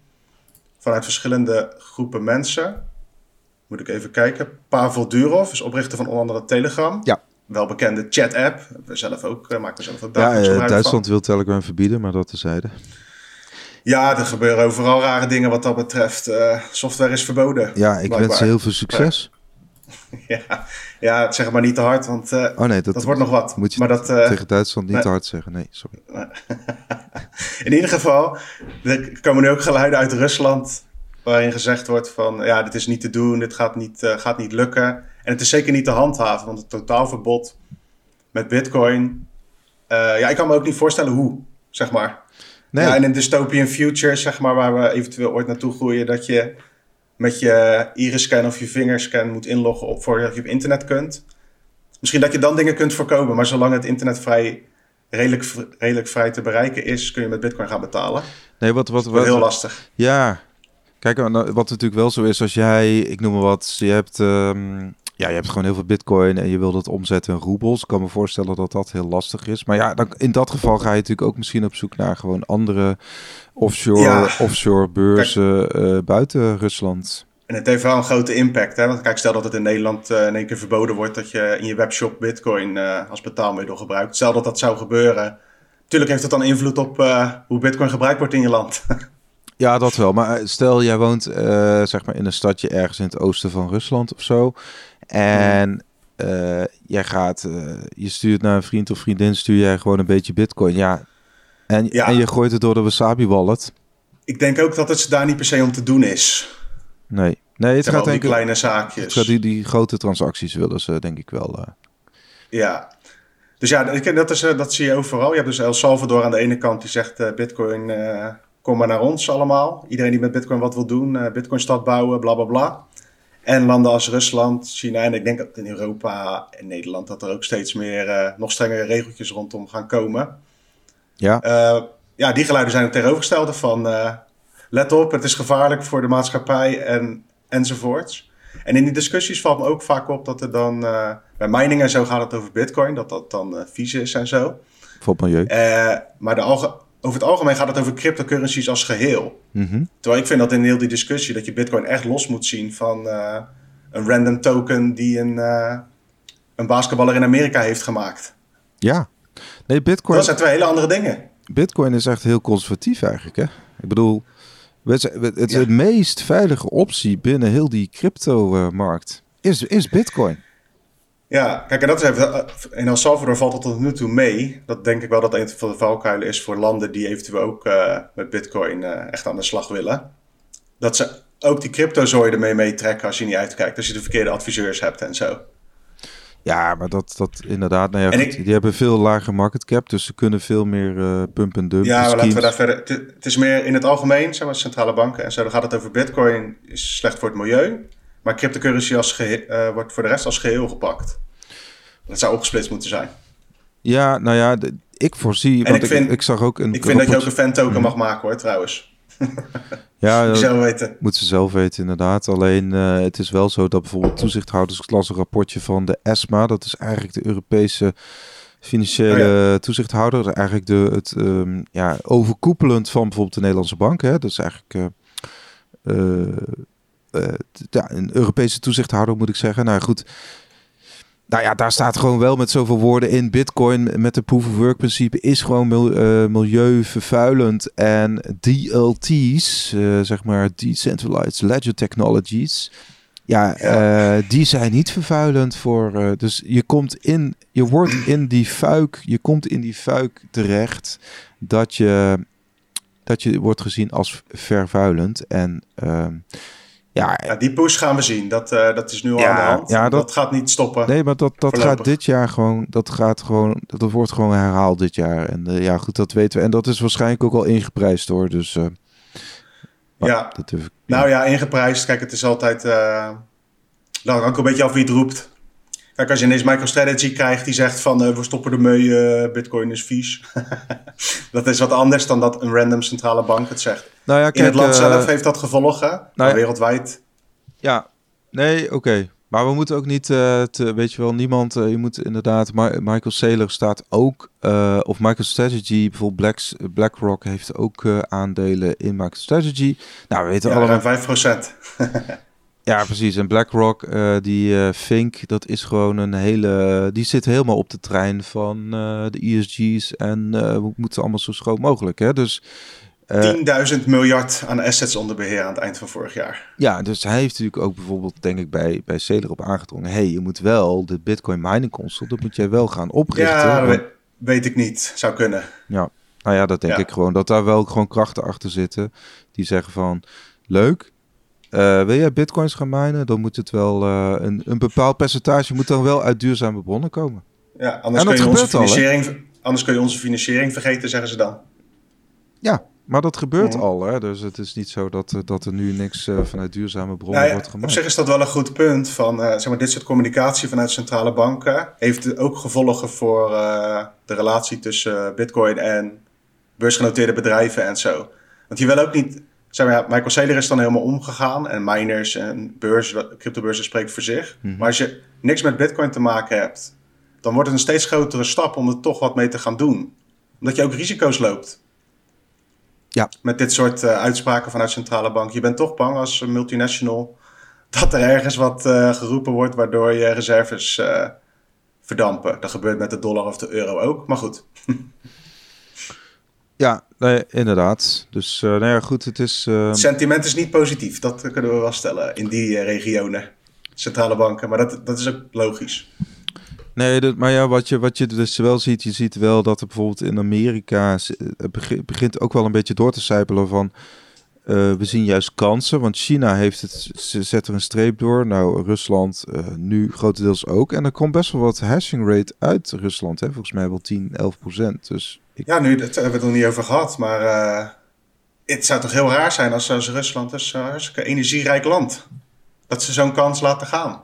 Vanuit verschillende groepen mensen. Moet ik even kijken. Pavel Durov is oprichter van onder andere Telegram. Ja. Welbekende chat-app. We zelf ook, uh, maken we zelf ook Ja, eh, Duitsland van. wil Telegram verbieden, maar dat tezijde. Ja, er gebeuren overal rare dingen wat dat betreft. Eh, software is verboden. Ja, ik wens ze heel veel succes. [LAUGHS] Ja, ja, zeg maar niet te hard, want eh, Oh nee, dat, dat wordt nog wat. moet je maar dat, eh, tegen Duitsland niet nee. te hard zeggen. Nee, sorry. [LAUGHS] In ieder geval, er komen nu ook geluiden uit Rusland waarin gezegd wordt van ja, dit is niet te doen, dit gaat niet, uh, gaat niet lukken. En het is zeker niet te handhaven, want het totaalverbod met bitcoin, uh, ja, ik kan me ook niet voorstellen hoe, zeg maar. Nee. Ja, en in dystopian future, zeg maar, waar we eventueel ooit naartoe groeien, dat je met je iris-scan of je vingerscan moet inloggen op voordat je op internet kunt. Misschien dat je dan dingen kunt voorkomen, maar zolang het internet vrij, redelijk, redelijk vrij te bereiken is, kun je met bitcoin gaan betalen. Nee, wat, wat, wat, heel lastig. Ja, kijk, wat natuurlijk wel zo is, als jij, ik noem maar wat, je hebt, um, ja, je hebt gewoon heel veel bitcoin en je wil dat omzetten in roebels. Ik kan me voorstellen dat dat heel lastig is. Maar ja, dan, in dat geval ga je natuurlijk ook misschien op zoek naar gewoon andere offshore, Ja. offshore beurzen uh, buiten Rusland. En het heeft wel een grote impact. Hè? Want kijk, stel dat het in Nederland uh, in één keer verboden wordt dat je in je webshop bitcoin uh, als betaalmiddel gebruikt. Stel dat dat zou gebeuren. Natuurlijk heeft het dan invloed op hoe bitcoin gebruikt wordt in je land. [LAUGHS] Ja, dat wel. Maar stel, jij woont uh, zeg maar in een stadje ergens in het oosten van Rusland of zo. En uh, jij gaat, uh, je stuurt naar een vriend of vriendin, stuur jij gewoon een beetje bitcoin. Ja. En, Ja. en je gooit het door de Wasabi wallet. ik denk ook dat het daar niet per se om te doen is. Nee. Nee, het gaat die denk ik... kleine Het zaakjes. gaat die, die grote transacties willen ze denk ik wel. eh. Ja. Dus ja, ik- dat, is, eh, dat zie je overal. Je hebt dus El Salvador aan de ene kant die zegt eh, bitcoin, eh, kom maar naar ons allemaal. Iedereen die met bitcoin wat wil doen, eh bitcoin stad bouwen, bla bla bla. En landen als Rusland, China en ik denk dat in Europa en Nederland dat er ook steeds meer eh, nog strengere regeltjes rondom gaan komen. Ja. Eh, ja, die geluiden zijn het tegenovergestelde van eh, let op, het is gevaarlijk voor de maatschappij en, enzovoorts. En in die discussies valt me ook vaak op dat er dan, bij mining en zo gaat het over bitcoin, dat dat dan vies is en zo. voor milieu. Maar de alge- over het algemeen gaat het over cryptocurrencies als geheel. Mhm. Terwijl ik vind dat in heel die discussie dat je bitcoin echt los moet zien van eh, een random token die een, eh, een basketballer in Amerika heeft gemaakt. Ja. Nee, Bitcoin... Dat zijn twee hele andere dingen. Bitcoin is echt heel conservatief eigenlijk, hè? Ik bedoel, het is de meest veilige optie binnen heel die crypto-markt. Is, is Bitcoin. Ja, kijk, en dat is even, in El Salvador valt dat tot nu toe mee. Dat denk ik wel dat een van de valkuilen is voor landen die eventueel ook uh, met Bitcoin uh, echt aan de slag willen. Dat ze ook die cryptozooi ermee meetrekken als je niet uitkijkt. Als je de verkeerde adviseurs hebt en zo. Ja, maar dat, dat inderdaad, nou ja, goed, die hebben veel lager market cap, dus ze kunnen veel meer uh, pump en dump. Ja, maar laten we daar verder. Het, is meer in het algemeen, zeg maar, centrale banken en zo. Dan gaat het over Bitcoin, is slecht voor het milieu. Maar cryptocurrency als uh, wordt voor de rest als geheel gepakt. Dat zou opgesplitst moeten zijn. Ja, nou ja, de, ik voorzie. En ik, vind, ik, zag ook een. Ik vind dat je ook een fan token mhm. mag maken hoor, trouwens. [LAUGHS] Ja, [LAUGHS] zelf weten. Moet ze zelf weten, inderdaad. Alleen uh, het is wel zo dat bijvoorbeeld toezichthouders, ik las een rapportje van de ESMA, dat is eigenlijk de Europese financiële oh toezichthouder. Dat is eigenlijk de, het um, ja, overkoepelend van bijvoorbeeld de Nederlandse bank. Hè. Dat is eigenlijk uh, uh, ja, een Europese toezichthouder, moet ik zeggen. Nou goed, nou ja, daar staat gewoon wel met zoveel woorden in. Bitcoin met de proof of work principe is gewoon uh, milieuvervuilend. En DLT's, uh, zeg maar Decentralized Ledger Technologies. Ja. Uh, die zijn niet vervuilend voor. dus je komt in, je wordt in die fuik, je komt in die fuik terecht dat je, dat je wordt gezien als vervuilend. En ehm, ja, ja, die push gaan we zien. Dat, uh, dat is nu al aan de hand. Ja, dat, dat, gaat niet stoppen. Nee, maar dat, dat gaat dit jaar gewoon. Dat gaat gewoon. Dat wordt gewoon herhaald dit jaar. En uh, ja, goed, dat weten we. En dat is waarschijnlijk ook al ingeprijsd hoor. Dus. Uh, ja. Dat ik, nou ja, ingeprijsd. Kijk, het is altijd. Uh, nou, ook een beetje af wie het roept. Kijk, als je ineens MicroStrategy krijgt die zegt van uh, we stoppen ermee, uh, bitcoin is vies. [LAUGHS] dat is wat anders dan dat een random centrale bank het zegt. Nou ja, kijk, In het land zelf heeft dat gevolgen, nou maar wereldwijd. Ja, nee, oké. Okay. Maar we moeten ook niet, uh, te, weet je wel, niemand, uh, je moet inderdaad, Michael Saylor staat ook, uh, of MicroStrategy, bijvoorbeeld Blacks, BlackRock heeft ook aandelen in MicroStrategy. Nou, we weten ja, allemaal... 5%. [LAUGHS] Ja, precies. En BlackRock, uh, die uh, Fink, dat is gewoon een hele. Die zit helemaal op de trein van uh, de ESG's. En we moeten allemaal zo schoon mogelijk. Hè? Dus. 10.000 miljard aan assets onder beheer aan het eind van vorig jaar. Ja, dus hij heeft natuurlijk ook bijvoorbeeld, denk ik, bij, bij Cedar op aangedrongen. hey, je moet wel de Bitcoin mining console, dat moet jij wel gaan oprichten. Ja, want... weet, ik niet. Zou kunnen. Ja, nou ja, dat denk ja. ik gewoon. Dat daar wel gewoon krachten achter zitten. Die zeggen van, leuk, uh, wil jij bitcoins gaan minen, dan moet het wel uh, een, een bepaald percentage moet dan wel uit duurzame bronnen komen. Ja, anders, kun je, onze financiering, al, anders kun je onze financiering vergeten, zeggen ze dan. Ja, maar dat gebeurt ja. al. Hè? Dus het is niet zo dat, eh, dat er nu niks uh, vanuit duurzame bronnen nou ja, wordt gemaakt. Op zich is dat wel een goed punt. Van, zeg maar, dit soort communicatie vanuit centrale banken heeft ook gevolgen voor de relatie tussen bitcoin en beursgenoteerde bedrijven en zo. Want je wil ook niet zeg maar, Michael Saylor is dan helemaal omgegaan. En miners en beurs, cryptobeurzen spreken voor zich. Mm -hmm. Maar als je niks met bitcoin te maken hebt... dan wordt het een steeds grotere stap om er toch wat mee te gaan doen. Omdat je ook risico's loopt. Ja. Met dit soort uh, uitspraken vanuit centrale bank. Je bent toch bang als multinational... dat er ergens wat uh, geroepen wordt... waardoor je reserves uh, verdampen. Dat gebeurt met de dollar of de euro ook. Maar goed... [LAUGHS] Ja, nee, inderdaad. Dus uh, nou ja, goed, het is... Het sentiment is niet positief, dat kunnen we wel stellen in die uh, regionen. Centrale banken, maar dat, dat is ook logisch. Nee, dat, maar ja, wat je, wat je dus wel ziet, je ziet wel dat er bijvoorbeeld in Amerika... het begint ook wel een beetje door te sijpelen van... we zien juist kansen, want China heeft het, ze zet er een streep door. Nou, Rusland nu grotendeels ook. En er komt best wel wat hashing rate uit Rusland, hè? volgens mij wel 10, 11 procent. Dus ja, nu, dat hebben we het nog niet over gehad, maar uh, het zou toch heel raar zijn als, als Rusland is een hartstikke energierijk land. Dat ze zo'n kans laten gaan.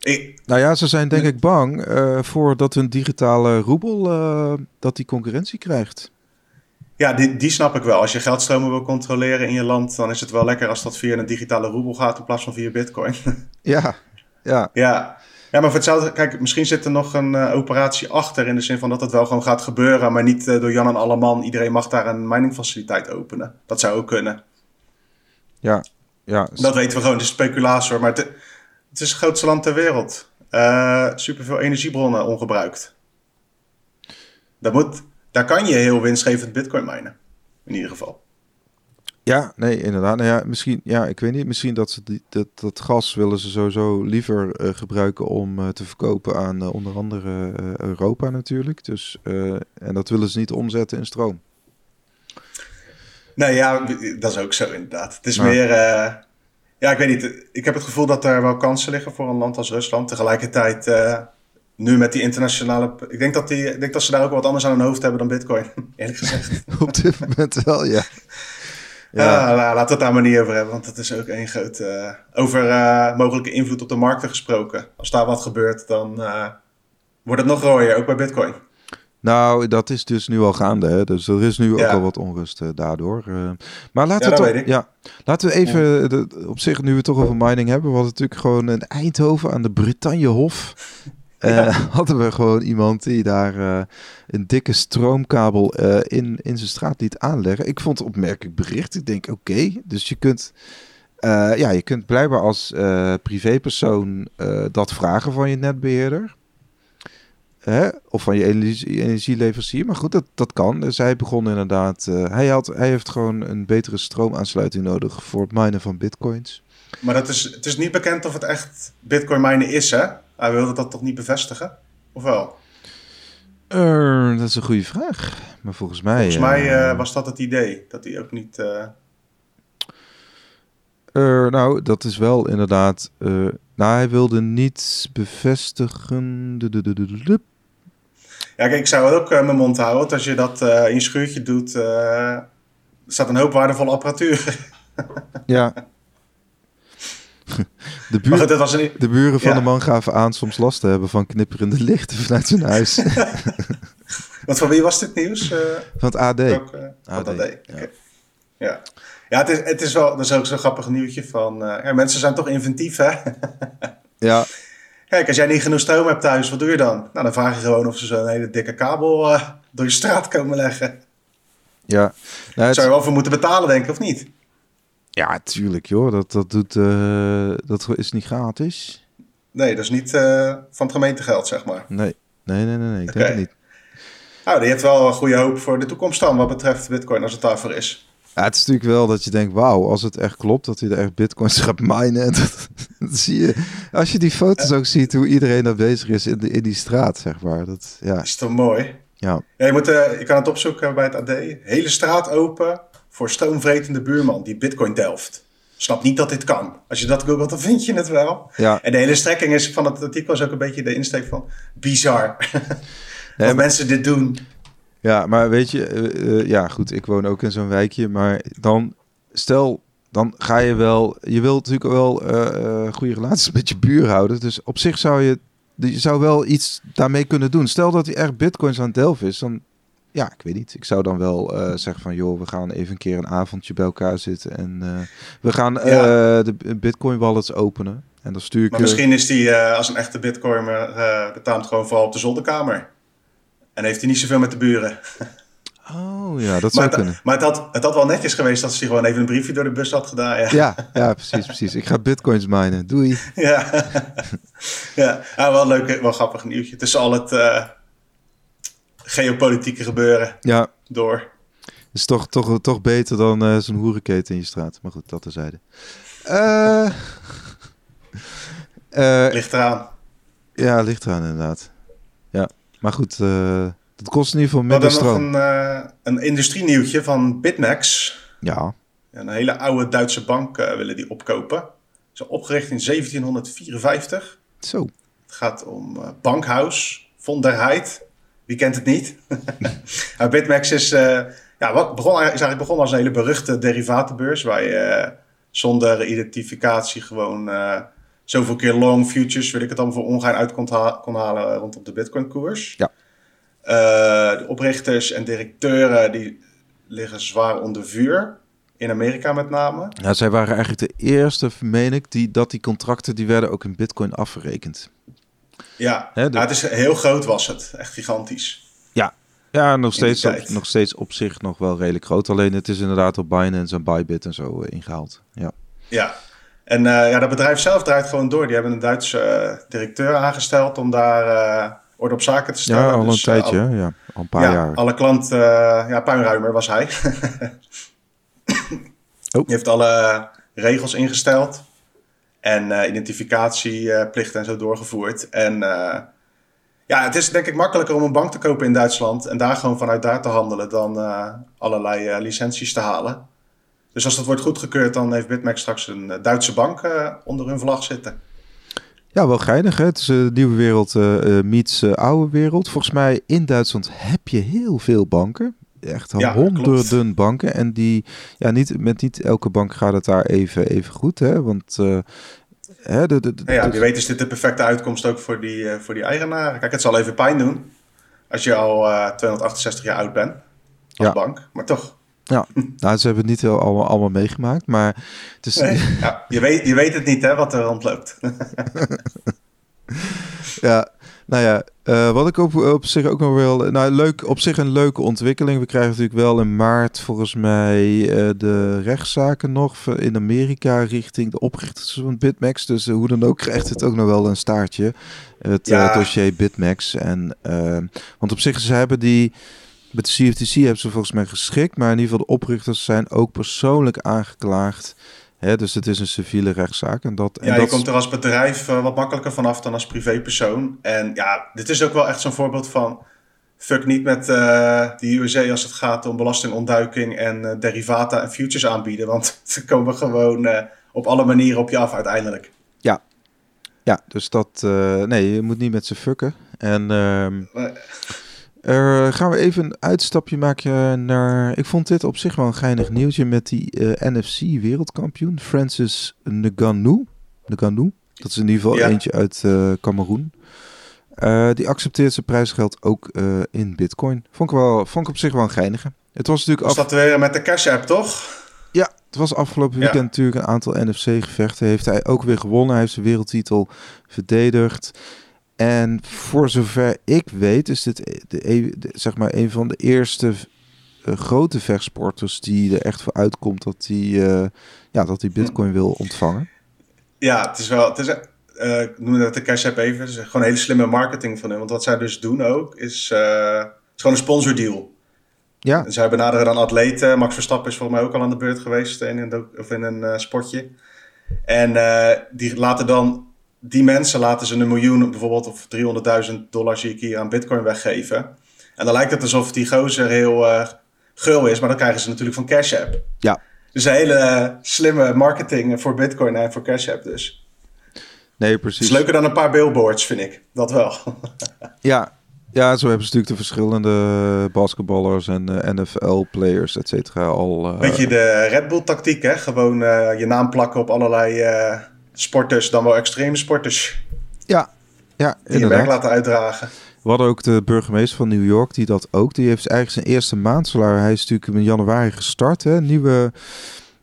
Ik, nou ja, ze zijn denk ik bang uh, voor dat hun digitale roebel uh, dat die concurrentie krijgt. Ja, die, die snap ik wel. Als je geldstromen wil controleren in je land, dan is het wel lekker als dat via een digitale roebel gaat in plaats van via bitcoin. [LAUGHS] ja, ja. Ja, ja, maar voor hetzelfde, kijk, misschien zit er nog een uh, operatie achter in de zin van dat het wel gewoon gaat gebeuren, maar niet uh, door Jan en Alleman. Iedereen mag daar een miningfaciliteit openen. Dat zou ook kunnen. Ja, ja. Dat weten we gewoon, de speculatie maar het, het, is het grootste land ter wereld. Uh, superveel energiebronnen ongebruikt. Dat moet, daar kan je heel winstgevend bitcoin minen. In ieder geval. Ja, nee, inderdaad. Nou ja, misschien, ja, ik weet niet. Misschien dat ze die, dat, dat gas willen ze sowieso liever uh, gebruiken om uh, te verkopen aan uh, onder andere Europa natuurlijk. Dus, en dat willen ze niet omzetten in stroom. Nee, ja, dat is ook zo inderdaad. Het is meer, ja, ik weet niet. Ik heb het gevoel dat er wel kansen liggen voor een land als Rusland. Tegelijkertijd nu met die internationale. Ik denk dat, die, ik denk dat ze daar ook wat anders aan hun hoofd hebben dan Bitcoin, [LAUGHS] eerlijk gezegd. [LAUGHS] Op dit moment wel, ja. Ja, uh, laten we het daar maar niet over hebben, want dat is ook één groot. Uh, over uh, mogelijke invloed op de markten gesproken. Als daar wat gebeurt, dan eh, wordt het nog rooier, ook bij Bitcoin. Nou, dat is dus nu al gaande. Hè? Dus er is nu ook al wat onrust daardoor. maar laten ja, we toch. Ja, laten we even. De, op zich, nu we het toch over mining hebben. Hadden natuurlijk gewoon een Eindhoven aan de Brittanjehof. Ja. Uh, [LAUGHS] hadden we gewoon iemand die daar uh, een dikke stroomkabel uh, in, in zijn straat liet aanleggen. Ik vond het opmerkelijk bericht. Ik denk, oké, okay, dus je kunt, ja, je kunt blijkbaar als privépersoon dat vragen van je netbeheerder. Hè? Of van je energie, energieleverancier. Maar goed, dat, dat kan. Dus hij begon inderdaad. hij, had, hij heeft gewoon een betere stroomaansluiting nodig voor het minen van bitcoins. Maar dat is, het is niet bekend of het echt bitcoin minen is, hè? Hij wilde dat toch niet bevestigen? Of wel? Uh, dat is een goede vraag. Maar volgens mij... Volgens mij uh, was dat het idee. Dat hij ook niet... Uh... nou, dat is wel inderdaad... nou, hij wilde niet bevestigen... Ja, kijk, ik zou ook mijn mond houden. Want als je dat in je schuurtje doet... staat een hoop waardevolle apparatuur. [LAUGHS] ja. De, buur, goed, was een... de buren van ja. de man gaven aan soms last te hebben van knipperende lichten [LAUGHS] vanuit zijn huis. [LAUGHS] Want van wie was dit nieuws? Uh, van het AD. Ook, uh, AD. AD. Okay. Ja. ja. Het is, het is wel, dat is ook zo'n grappig nieuwtje van, uh, ja, mensen zijn toch inventief, hè? [LAUGHS] ja. Kijk, als jij niet genoeg stroom hebt thuis, wat doe je dan? Nou, dan vraag je gewoon of ze zo'n hele dikke kabel door je straat komen leggen. Ja. Nou, het... Zou je wel voor moeten betalen, denk ik, of niet? Ja, tuurlijk joh. Dat, dat, doet, uh, dat is niet gratis. Nee, dat is niet uh, van het gemeentegeld, zeg maar. Nee, nee, nee, nee, nee ik okay. denk het niet. Nou, die heeft wel een goede hoop voor de toekomst dan, wat betreft bitcoin, als het daarvoor is. Ja, het is natuurlijk wel dat je denkt, wauw, als het echt klopt dat hij er echt bitcoins [LAUGHS] gaat minen. En dat, dat zie je, als je die foto's ook ziet, hoe iedereen daar bezig is in, de, in die straat, zeg maar. Dat, ja. Is toch mooi? Ja. ja je, moet, uh, je kan het opzoeken bij het AD. Hele straat open, voor stroomvretende buurman die bitcoin delft. Snap niet dat dit kan. Als je dat googelt, dan vind je het wel. Ja. En de hele strekking is van het artikel is ook een beetje de insteek van bizar. [LAUGHS] Nee, dat mensen dit doen. Ja, maar weet je, uh, ja goed, ik woon ook in zo'n wijkje, maar dan stel, dan ga je wel, je wilt natuurlijk wel uh, goede relaties met je buur houden, dus op zich zou je, je zou wel iets daarmee kunnen doen. Stel dat hij echt bitcoins aan het delven is, dan ja, ik weet niet. Ik zou dan wel uh, zeggen van, joh, we gaan even een keer een avondje bij elkaar zitten en uh, we gaan uh, ja. de Bitcoin wallets openen. En dan stuur ik. Maar misschien is die als een echte Bitcoiner betaamt gewoon vooral op de zolderkamer. En heeft hij niet zoveel met de buren. [LAUGHS] Oh ja, dat zou maar kunnen. Maar het had, het had wel netjes geweest als hij gewoon even een briefje door de bus had gedaan. Ja, ja, ja precies, precies. Ik ga bitcoins minen. Doei. [LAUGHS] ja, ja. ja wel leuk, wel grappig nieuwtje. Tussen al het geopolitieke gebeuren ja. door. Is toch, toch, toch beter dan uh, zo'n hoerenketen in je straat. Maar goed, dat terzijde. Uh, uh, [LAUGHS] ligt eraan. Ja, ligt eraan inderdaad. Ja, maar goed, dat kost in ieder geval minder stroom. nog een, een industrienieuwtje van Bitmax. Ja. Een hele oude Duitse bank willen die opkopen. Ze opgericht in 1754. Zo. Het gaat om Bankhaus, von der Heid. Wie kent het niet? [LAUGHS] Bitmax is, uh, ja, wat begon, is eigenlijk begonnen als een hele beruchte derivatenbeurs. Waar je uh, zonder identificatie gewoon uh, zoveel keer long futures, wil ik het dan voor ongein uit kon, ha kon halen rondom de Bitcoin koers. Ja. de oprichters en directeuren die liggen zwaar onder vuur. In Amerika met name. Ja, zij waren eigenlijk de eerste, meen ik, die, dat die contracten die werden ook in bitcoin afgerekend. Ja, de... het is heel groot was het. Echt gigantisch. Ja, ja nog, steeds op, nog steeds op zich nog wel redelijk groot. Alleen het is inderdaad op Binance en Bybit en zo uh, ingehaald. Ja, ja. en uh, ja, dat bedrijf zelf draait gewoon door. Die hebben een Duitse uh, directeur aangesteld om daar orde op zaken te stellen. Ja, al een Dus, eh, tijdje, al- ja. Al een paar ja, jaar. alle klanten, eh, ja, puinruimer was hij. Oh. [LAUGHS] Die heeft alle regels ingesteld en eh, identificatieplichten en zo doorgevoerd. En eh, ja, het is denk ik makkelijker om een bank te kopen in Duitsland en daar gewoon vanuit daar te handelen dan eh, allerlei licenties te halen. Dus als dat wordt goedgekeurd, dan heeft Bitmax straks een Duitse bank onder hun vlag zitten. Ja, wel geinig. Hè? Het is een nieuwe wereld eh, meets oude wereld. Volgens mij in Duitsland heb je heel veel banken. Echt Ja, honderden klopt. banken. En die, ja, niet, met niet elke bank gaat het daar even, even goed. Hè? Want eh, hè, de, de, de- ja, wie weet is dit de perfecte uitkomst ook voor die, eh, voor die eigenaren. Kijk, het zal even pijn doen als je al eh 268 jaar oud bent als Ja. bank, maar toch. ja, [LAUGHS] nou, ze hebben het niet heel allemaal, allemaal meegemaakt. Maar het is, Nee. Ja, je, weet, je weet het niet hè, wat er rondloopt. [LAUGHS] [LAUGHS] Ja, nou ja, eh, wat ik op, op zich ook nog wel... Nou, leuk, op zich een leuke ontwikkeling. We krijgen natuurlijk wel in maart volgens mij eh, de rechtszaken nog in Amerika richting de oprichters van Bitmax. Dus eh, hoe dan ook krijgt het ook nog wel een staartje. Het Ja. dossier Bitmax. En, want op zich, ze hebben die... Met de CFTC hebben ze volgens mij geschikt. Maar in ieder geval de oprichters zijn ook persoonlijk aangeklaagd. Dus het is een civiele rechtszaak. En dat, en Ja, je dat komt er als bedrijf eh, wat makkelijker vanaf dan als privépersoon. En ja, dit is ook wel echt zo'n voorbeeld van... Fuck niet met eh de USA als het gaat om belastingontduiking en eh, derivata en futures aanbieden. Want [LAUGHS] ze komen gewoon op alle manieren op je af uiteindelijk. Ja, dus dat... nee, je moet niet met ze fucken. En ehm, Er gaan we even een uitstapje maken naar... Ik vond dit op zich wel een geinig nieuwtje met die eh, NFC-wereldkampioen. Francis Ngannou. Ngannou. Dat is in ieder geval Ja. eentje uit eh Cameroen. Eh, die accepteert zijn prijsgeld ook eh, in bitcoin. Vond ik, wel, vond ik op zich wel een geinige. Het was natuurlijk Was af... dat weer met de Cash App, toch? Ja, het was afgelopen Ja. weekend natuurlijk een aantal NFC-gevechten. Heeft hij ook weer gewonnen. Hij heeft zijn wereldtitel verdedigd. En voor zover ik weet, is dit de, e- de- zeg maar een van de eerste eh, grote vechtsporters die er echt voor uitkomt dat hij eh, ja, dat hij Bitcoin wil ontvangen. Ja, het is wel. Het is, eh, ik noem dat de Cash App even. Het is gewoon een hele slimme marketing van hen. Want wat zij dus doen ook, is, het is gewoon een sponsordeal. Ja, En zij benaderen dan atleten. Max Verstappen is volgens mij ook al aan de beurt geweest in een, of in een sportje. En die laten dan, die mensen laten ze een miljoen bijvoorbeeld of 300.000 dollar zie ik hier aan bitcoin weggeven. En dan lijkt het alsof die gozer heel eh gul is, maar dan krijgen ze natuurlijk van Cash App. Ja. Dus een hele slimme marketing voor bitcoin en voor Cash App dus. nee, Het precies. is leuker dan een paar billboards, vind ik. Dat wel. [LAUGHS] Ja, ja, zo hebben ze natuurlijk de verschillende basketballers en eh, NFL-players, et cetera, al. eh, Beetje de Red Bull tactiek, hè? Gewoon je naam plakken op allerlei sporters, dan wel extreme sporters. ja, ja, Die werk laten uitdragen. We hadden ook de burgemeester van New York, die dat ook. Die heeft eigenlijk zijn eerste maandsalaris. Hij is natuurlijk in januari gestart. Hè? Nieuwe,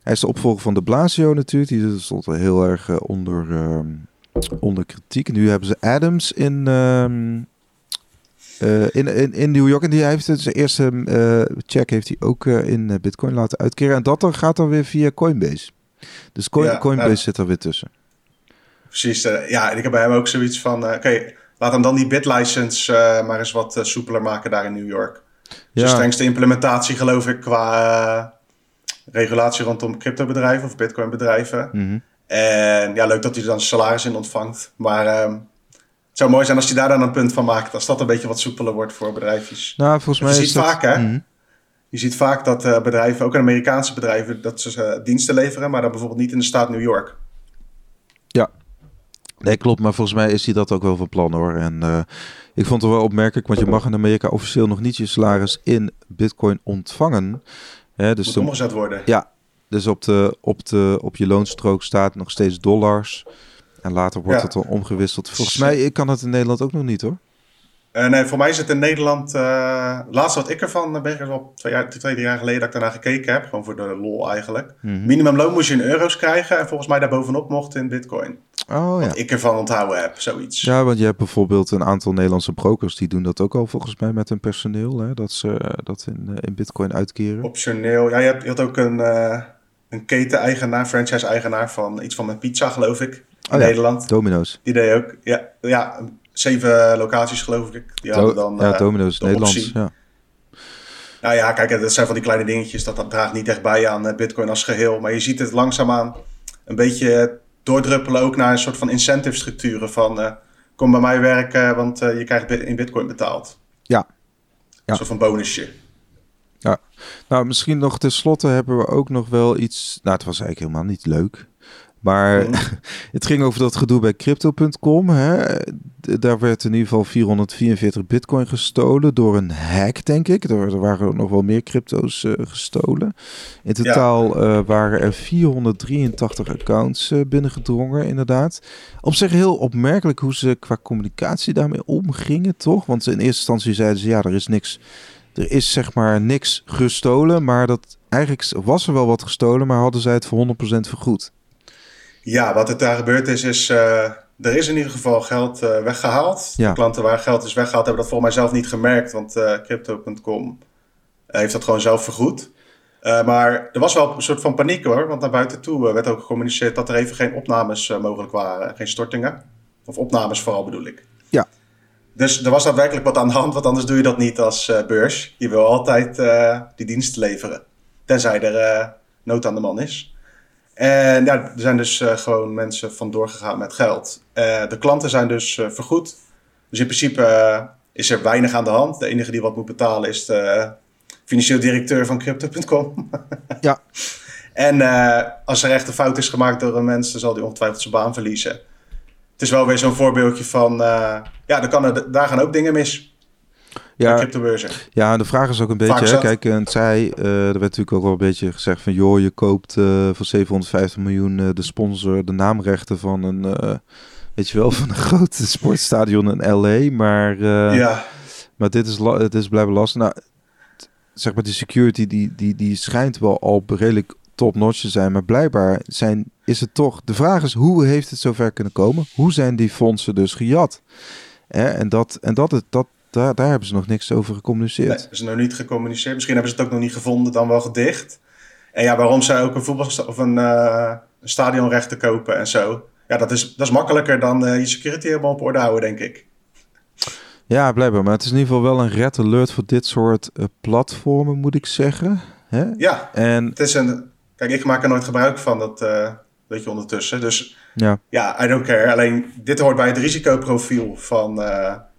hij is de opvolger van de Blasio natuurlijk. Die stond heel erg eh, onder, ehm, onder kritiek. Nu hebben ze Adams in, ehm, eh, in, in, in New York. En die heeft zijn eerste eh, check heeft hij ook in eh, Bitcoin laten uitkeren. En dat dan gaat dan weer via Coinbase. Dus Coin, Ja, Coinbase ja. zit er weer tussen. Precies. eh, ja, en ik heb bij hem ook zoiets van... eh, Oké, laat hem dan die BitLicense eh maar eens wat soepeler maken daar in New York. Ja. De strengste implementatie geloof ik qua regulatie rondom cryptobedrijven of bitcoinbedrijven. mhm. En ja, leuk dat hij er dan salaris in ontvangt. Maar ehm, het zou mooi zijn als hij daar dan een punt van maakt. Als dat een beetje wat soepeler wordt voor bedrijfjes. nou, volgens Je mij ziet is dat... vaak, hè? Mhm. Je ziet vaak dat bedrijven, ook Amerikaanse bedrijven, dat ze diensten leveren, maar dan bijvoorbeeld niet in de staat New York. Nee, klopt. Maar volgens mij is hij dat ook wel van plan hoor. En eh, ik vond het wel opmerkelijk, want je mag in Amerika officieel nog niet je salaris in bitcoin ontvangen. Hè, dus, Moet omgezet worden. ja, dus op, de, op, de, op je loonstrook staat nog steeds dollars. En later wordt Ja. het dan omgewisseld. Volgens mij kan het in Nederland ook nog niet hoor. Eh, nee, voor mij is het in Nederland. eh laatste wat ik ervan ben, is al twee, jaar, twee, drie jaar geleden dat ik daarna gekeken heb. Gewoon voor de lol eigenlijk. Mhm. Minimumloon moest je in euro's krijgen en volgens mij daarbovenop mocht in bitcoin. Oh ja. Wat ik ervan onthouden heb, zoiets. Ja, want je hebt bijvoorbeeld een aantal Nederlandse brokers die doen dat ook al volgens mij met hun personeel. Hè, dat ze eh, dat in, eh, in bitcoin uitkeren. Optioneel. Ja, je, hebt, je had ook een, eh, een keten-eigenaar, franchise-eigenaar van iets van mijn pizza, geloof ik. In Oh ja. Nederland. Domino's. Die deed ook. Ja, ja, zeven locaties geloof ik. Die hadden dan, ja, Domino's Nederlands, ja. Nou ja, kijk, dat zijn van die kleine dingetjes. Dat, dat draagt niet echt bij aan Bitcoin als geheel. Maar je ziet het langzaamaan een beetje doordruppelen ook naar een soort van incentive structuren. Van kom bij mij werken, want je krijgt in Bitcoin betaald. Ja. ja. Een soort van bonusje. Ja, nou misschien nog tenslotte hebben we ook nog wel iets. Nou, het was eigenlijk helemaal niet leuk. Maar mm. [LAUGHS] het ging over dat gedoe bij crypto.com. Daar werd in ieder geval 444 bitcoin gestolen door een hack, denk ik. Er, waren nog wel meer crypto's uh, gestolen. In totaal ja. uh, waren er 483 accounts uh, binnengedrongen, inderdaad. Op zich heel opmerkelijk hoe ze qua communicatie daarmee omgingen, toch? Want in eerste instantie zeiden ze, ja, er is niks... Er is zeg maar niks gestolen, maar dat eigenlijk was er wel wat gestolen, maar hadden zij het voor 100% vergoed. Ja, wat er daar gebeurd is, is uh, er is in ieder geval geld uh, weggehaald. Ja. De klanten waar geld is weggehaald hebben dat volgens mij zelf niet gemerkt, want uh, Crypto.com heeft dat gewoon zelf vergoed. maar er was wel een soort van paniek hoor, want naar buiten toe werd ook gecommuniceerd dat er even geen opnames mogelijk waren, geen stortingen. Of opnames vooral bedoel ik. Ja. Dus er was daadwerkelijk wat aan de hand, want anders doe je dat niet als beurs. Je wil altijd die dienst leveren, tenzij er nood aan de man is. En ja, er zijn dus uh, gewoon mensen vandoor gegaan met geld. Uh, de klanten zijn dus uh, vergoed. Dus in principe is er weinig aan de hand. De enige die wat moet betalen is de financieel directeur van Crypto.com. [LAUGHS] ja. En als er echt een fout is gemaakt door een mens, dan zal die ongetwijfeld zijn baan verliezen. Het is wel weer zo'n voorbeeldje van, ja, dan kan er, daar gaan ook dingen mis. Ja, ja, de vraag is ook een beetje, hè, kijk, en zij, uh, er werd natuurlijk ook wel een beetje gezegd van, joh, je koopt uh, voor 750 miljoen uh, de sponsor, de naamrechten van een, weet je wel, [LAUGHS] van een groot sportstadion in LA, maar, ja. maar dit is, het is blijven lastig. Nou, zeg maar, die security, die, die, die schijnt wel al redelijk top-notch te zijn, maar blijkbaar zijn, is het toch, de vraag is, hoe heeft het zover kunnen komen? Hoe zijn die fondsen dus gejat? En dat, en dat, het, dat, daar, daar hebben ze nog niks over gecommuniceerd. Nee, hebben ze nog niet gecommuniceerd. Misschien hebben ze het ook nog niet gevonden, dan wel gedicht. En ja, waarom zij ook een voetbal of een, uh, een stadionrecht kopen en zo. Ja, dat is, dat is makkelijker dan uh, je security helemaal op orde houden, denk ik. Ja, blijkbaar. Maar het is in ieder geval wel een red alert voor dit soort uh, platformen, moet ik zeggen. Hè? Ja, en... het is een... Kijk, ik maak er nooit gebruik van, dat weet je ondertussen. Dus ja. ja, I don't care. Alleen, dit hoort bij het risicoprofiel van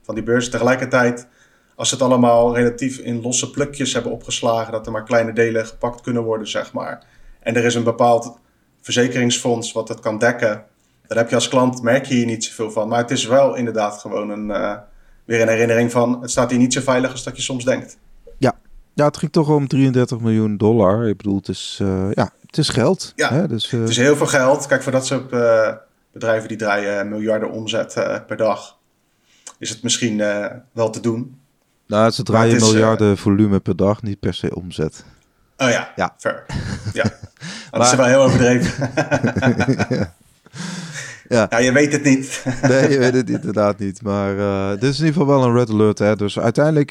van die beurs. Tegelijkertijd, als ze het allemaal relatief in losse plukjes hebben opgeslagen, dat er maar kleine delen gepakt kunnen worden, zeg maar. En er is een bepaald verzekeringsfonds wat dat kan dekken. Daar heb je als klant, merk je hier niet zoveel van. Maar het is wel inderdaad gewoon een, uh, weer een herinnering van, het staat hier niet zo veilig als dat je soms denkt. Ja, ja het ging toch om 33 miljoen dollar. Ik bedoel, het is, uh, ja, het is geld. Ja, hè? Dus, uh... het is heel veel geld. Kijk, voor dat soort bedrijven die draaien miljarden omzet per dag is het misschien uh, wel te doen. Nou, ze draaien is, miljarden uh, volume per dag, niet per se omzet. Oh ja, ja. fair. [LAUGHS] Ja, dat is wel heel overdreven. [LAUGHS] ja. ja. je weet het niet. [LAUGHS] nee, je weet het inderdaad niet. Maar uh, dit is in ieder geval wel een red alert. Hè. Dus uiteindelijk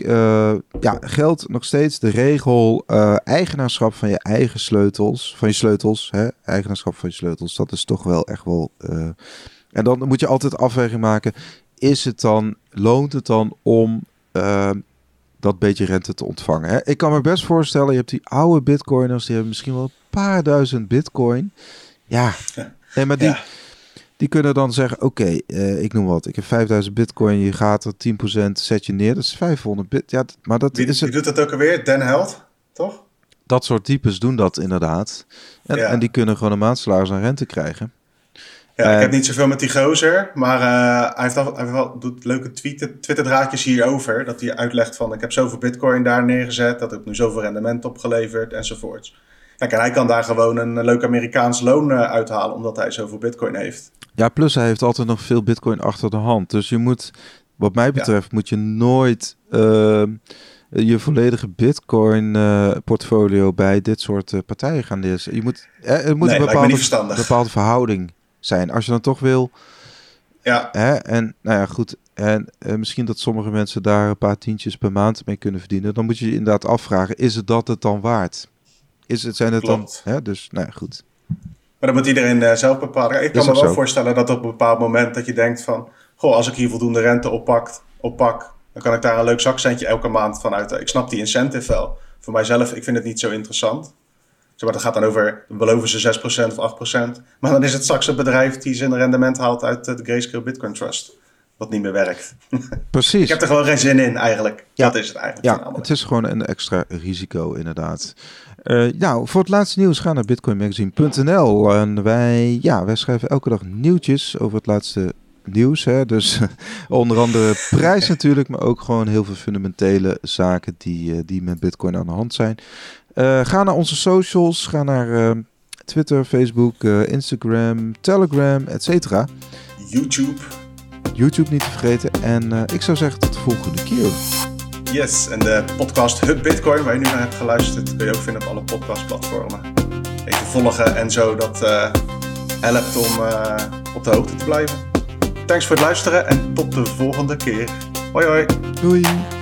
ja, geldt nog steeds de regel eigenaarschap van je eigen sleutels. Van je sleutels, hè. Eigenaarschap van je sleutels. Dat is toch wel echt wel... en dan moet je altijd afweging maken is het dan, loont het dan om uh, dat beetje rente te ontvangen? Hè? Ik kan me best voorstellen, je hebt die oude bitcoiners, die hebben misschien wel een paar duizend bitcoin. Ja, nee, maar die, die kunnen dan zeggen, oké, uh, ik noem wat, ik heb 5000 bitcoin, je gaat er 10% zet je neer, dat is 500 bit. Ja, maar dat wie, is... Wie doet dat ook alweer? Den Held, toch? Dat soort types doen dat inderdaad. En, ja. en die kunnen gewoon een maandsalaris aan rente krijgen. Ja, ik heb niet zoveel met die gozer, maar uh, hij, heeft al, hij heeft wel, doet leuke tweeten, Twitter-draadjes hierover. Dat hij uitlegt van, ik heb zoveel bitcoin daar neergezet, dat heb nu zoveel rendement opgeleverd, enzovoorts. Kijk, en hij kan daar gewoon een leuk Amerikaans loon uh, uithalen, omdat hij zoveel bitcoin heeft. Ja, plus hij heeft altijd nog veel bitcoin achter de hand. Dus je moet, wat mij betreft, ja. moet je nooit... Uh, je volledige Bitcoin uh, portfolio bij dit soort partijen gaan lezen. Je moet, er, er moet nee, een bepaalde, bepaalde verhouding zijn. Als je dan toch wil. Ja. Hè, en nou ja, goed. En uh, misschien dat sommige mensen daar een paar tientjes per maand mee kunnen verdienen. Dan moet je je inderdaad afvragen: is het dat het dan waard? Is het, zijn het Klopt. dan. Hè, dus nou ja, goed. Maar dan moet iedereen uh, zelf bepalen. Ik kan me wel zo. voorstellen dat op een bepaald moment dat je denkt van. goh, als ik hier voldoende rente oppak, oppak dan kan ik daar een leuk zakcentje elke maand van uit. Ik snap die incentive wel. Voor mijzelf, ik vind het niet zo interessant. Maar, dat gaat dan over, beloven ze 6% of 8%. Maar dan is het straks een bedrijf die zijn rendement haalt uit de Grayscale Bitcoin Trust. Wat niet meer werkt. Precies. [LAUGHS] ik heb er gewoon geen zin in eigenlijk. Ja. Dat is het eigenlijk. Ja, het is gewoon een extra risico inderdaad. Uh, nou, voor het laatste nieuws ga naar bitcoinmagazine.nl. En wij, ja, wij schrijven elke dag nieuwtjes over het laatste nieuws. Hè? Dus [LAUGHS] onder andere prijs [LAUGHS] natuurlijk, maar ook gewoon heel veel fundamentele zaken die, uh, die met Bitcoin aan de hand zijn. Uh, ga naar onze socials, ga naar uh, Twitter, Facebook, Instagram, Telegram, etc. YouTube. YouTube niet te vergeten. En ik zou zeggen tot de volgende keer. Yes, en de podcast Hub Bitcoin, waar je nu naar hebt geluisterd, kun je ook vinden op alle podcastplatformen. Even volgen en zo, dat helpt om op de hoogte te blijven. Thanks voor het luisteren en tot de volgende keer. Hoi hoi. Doei.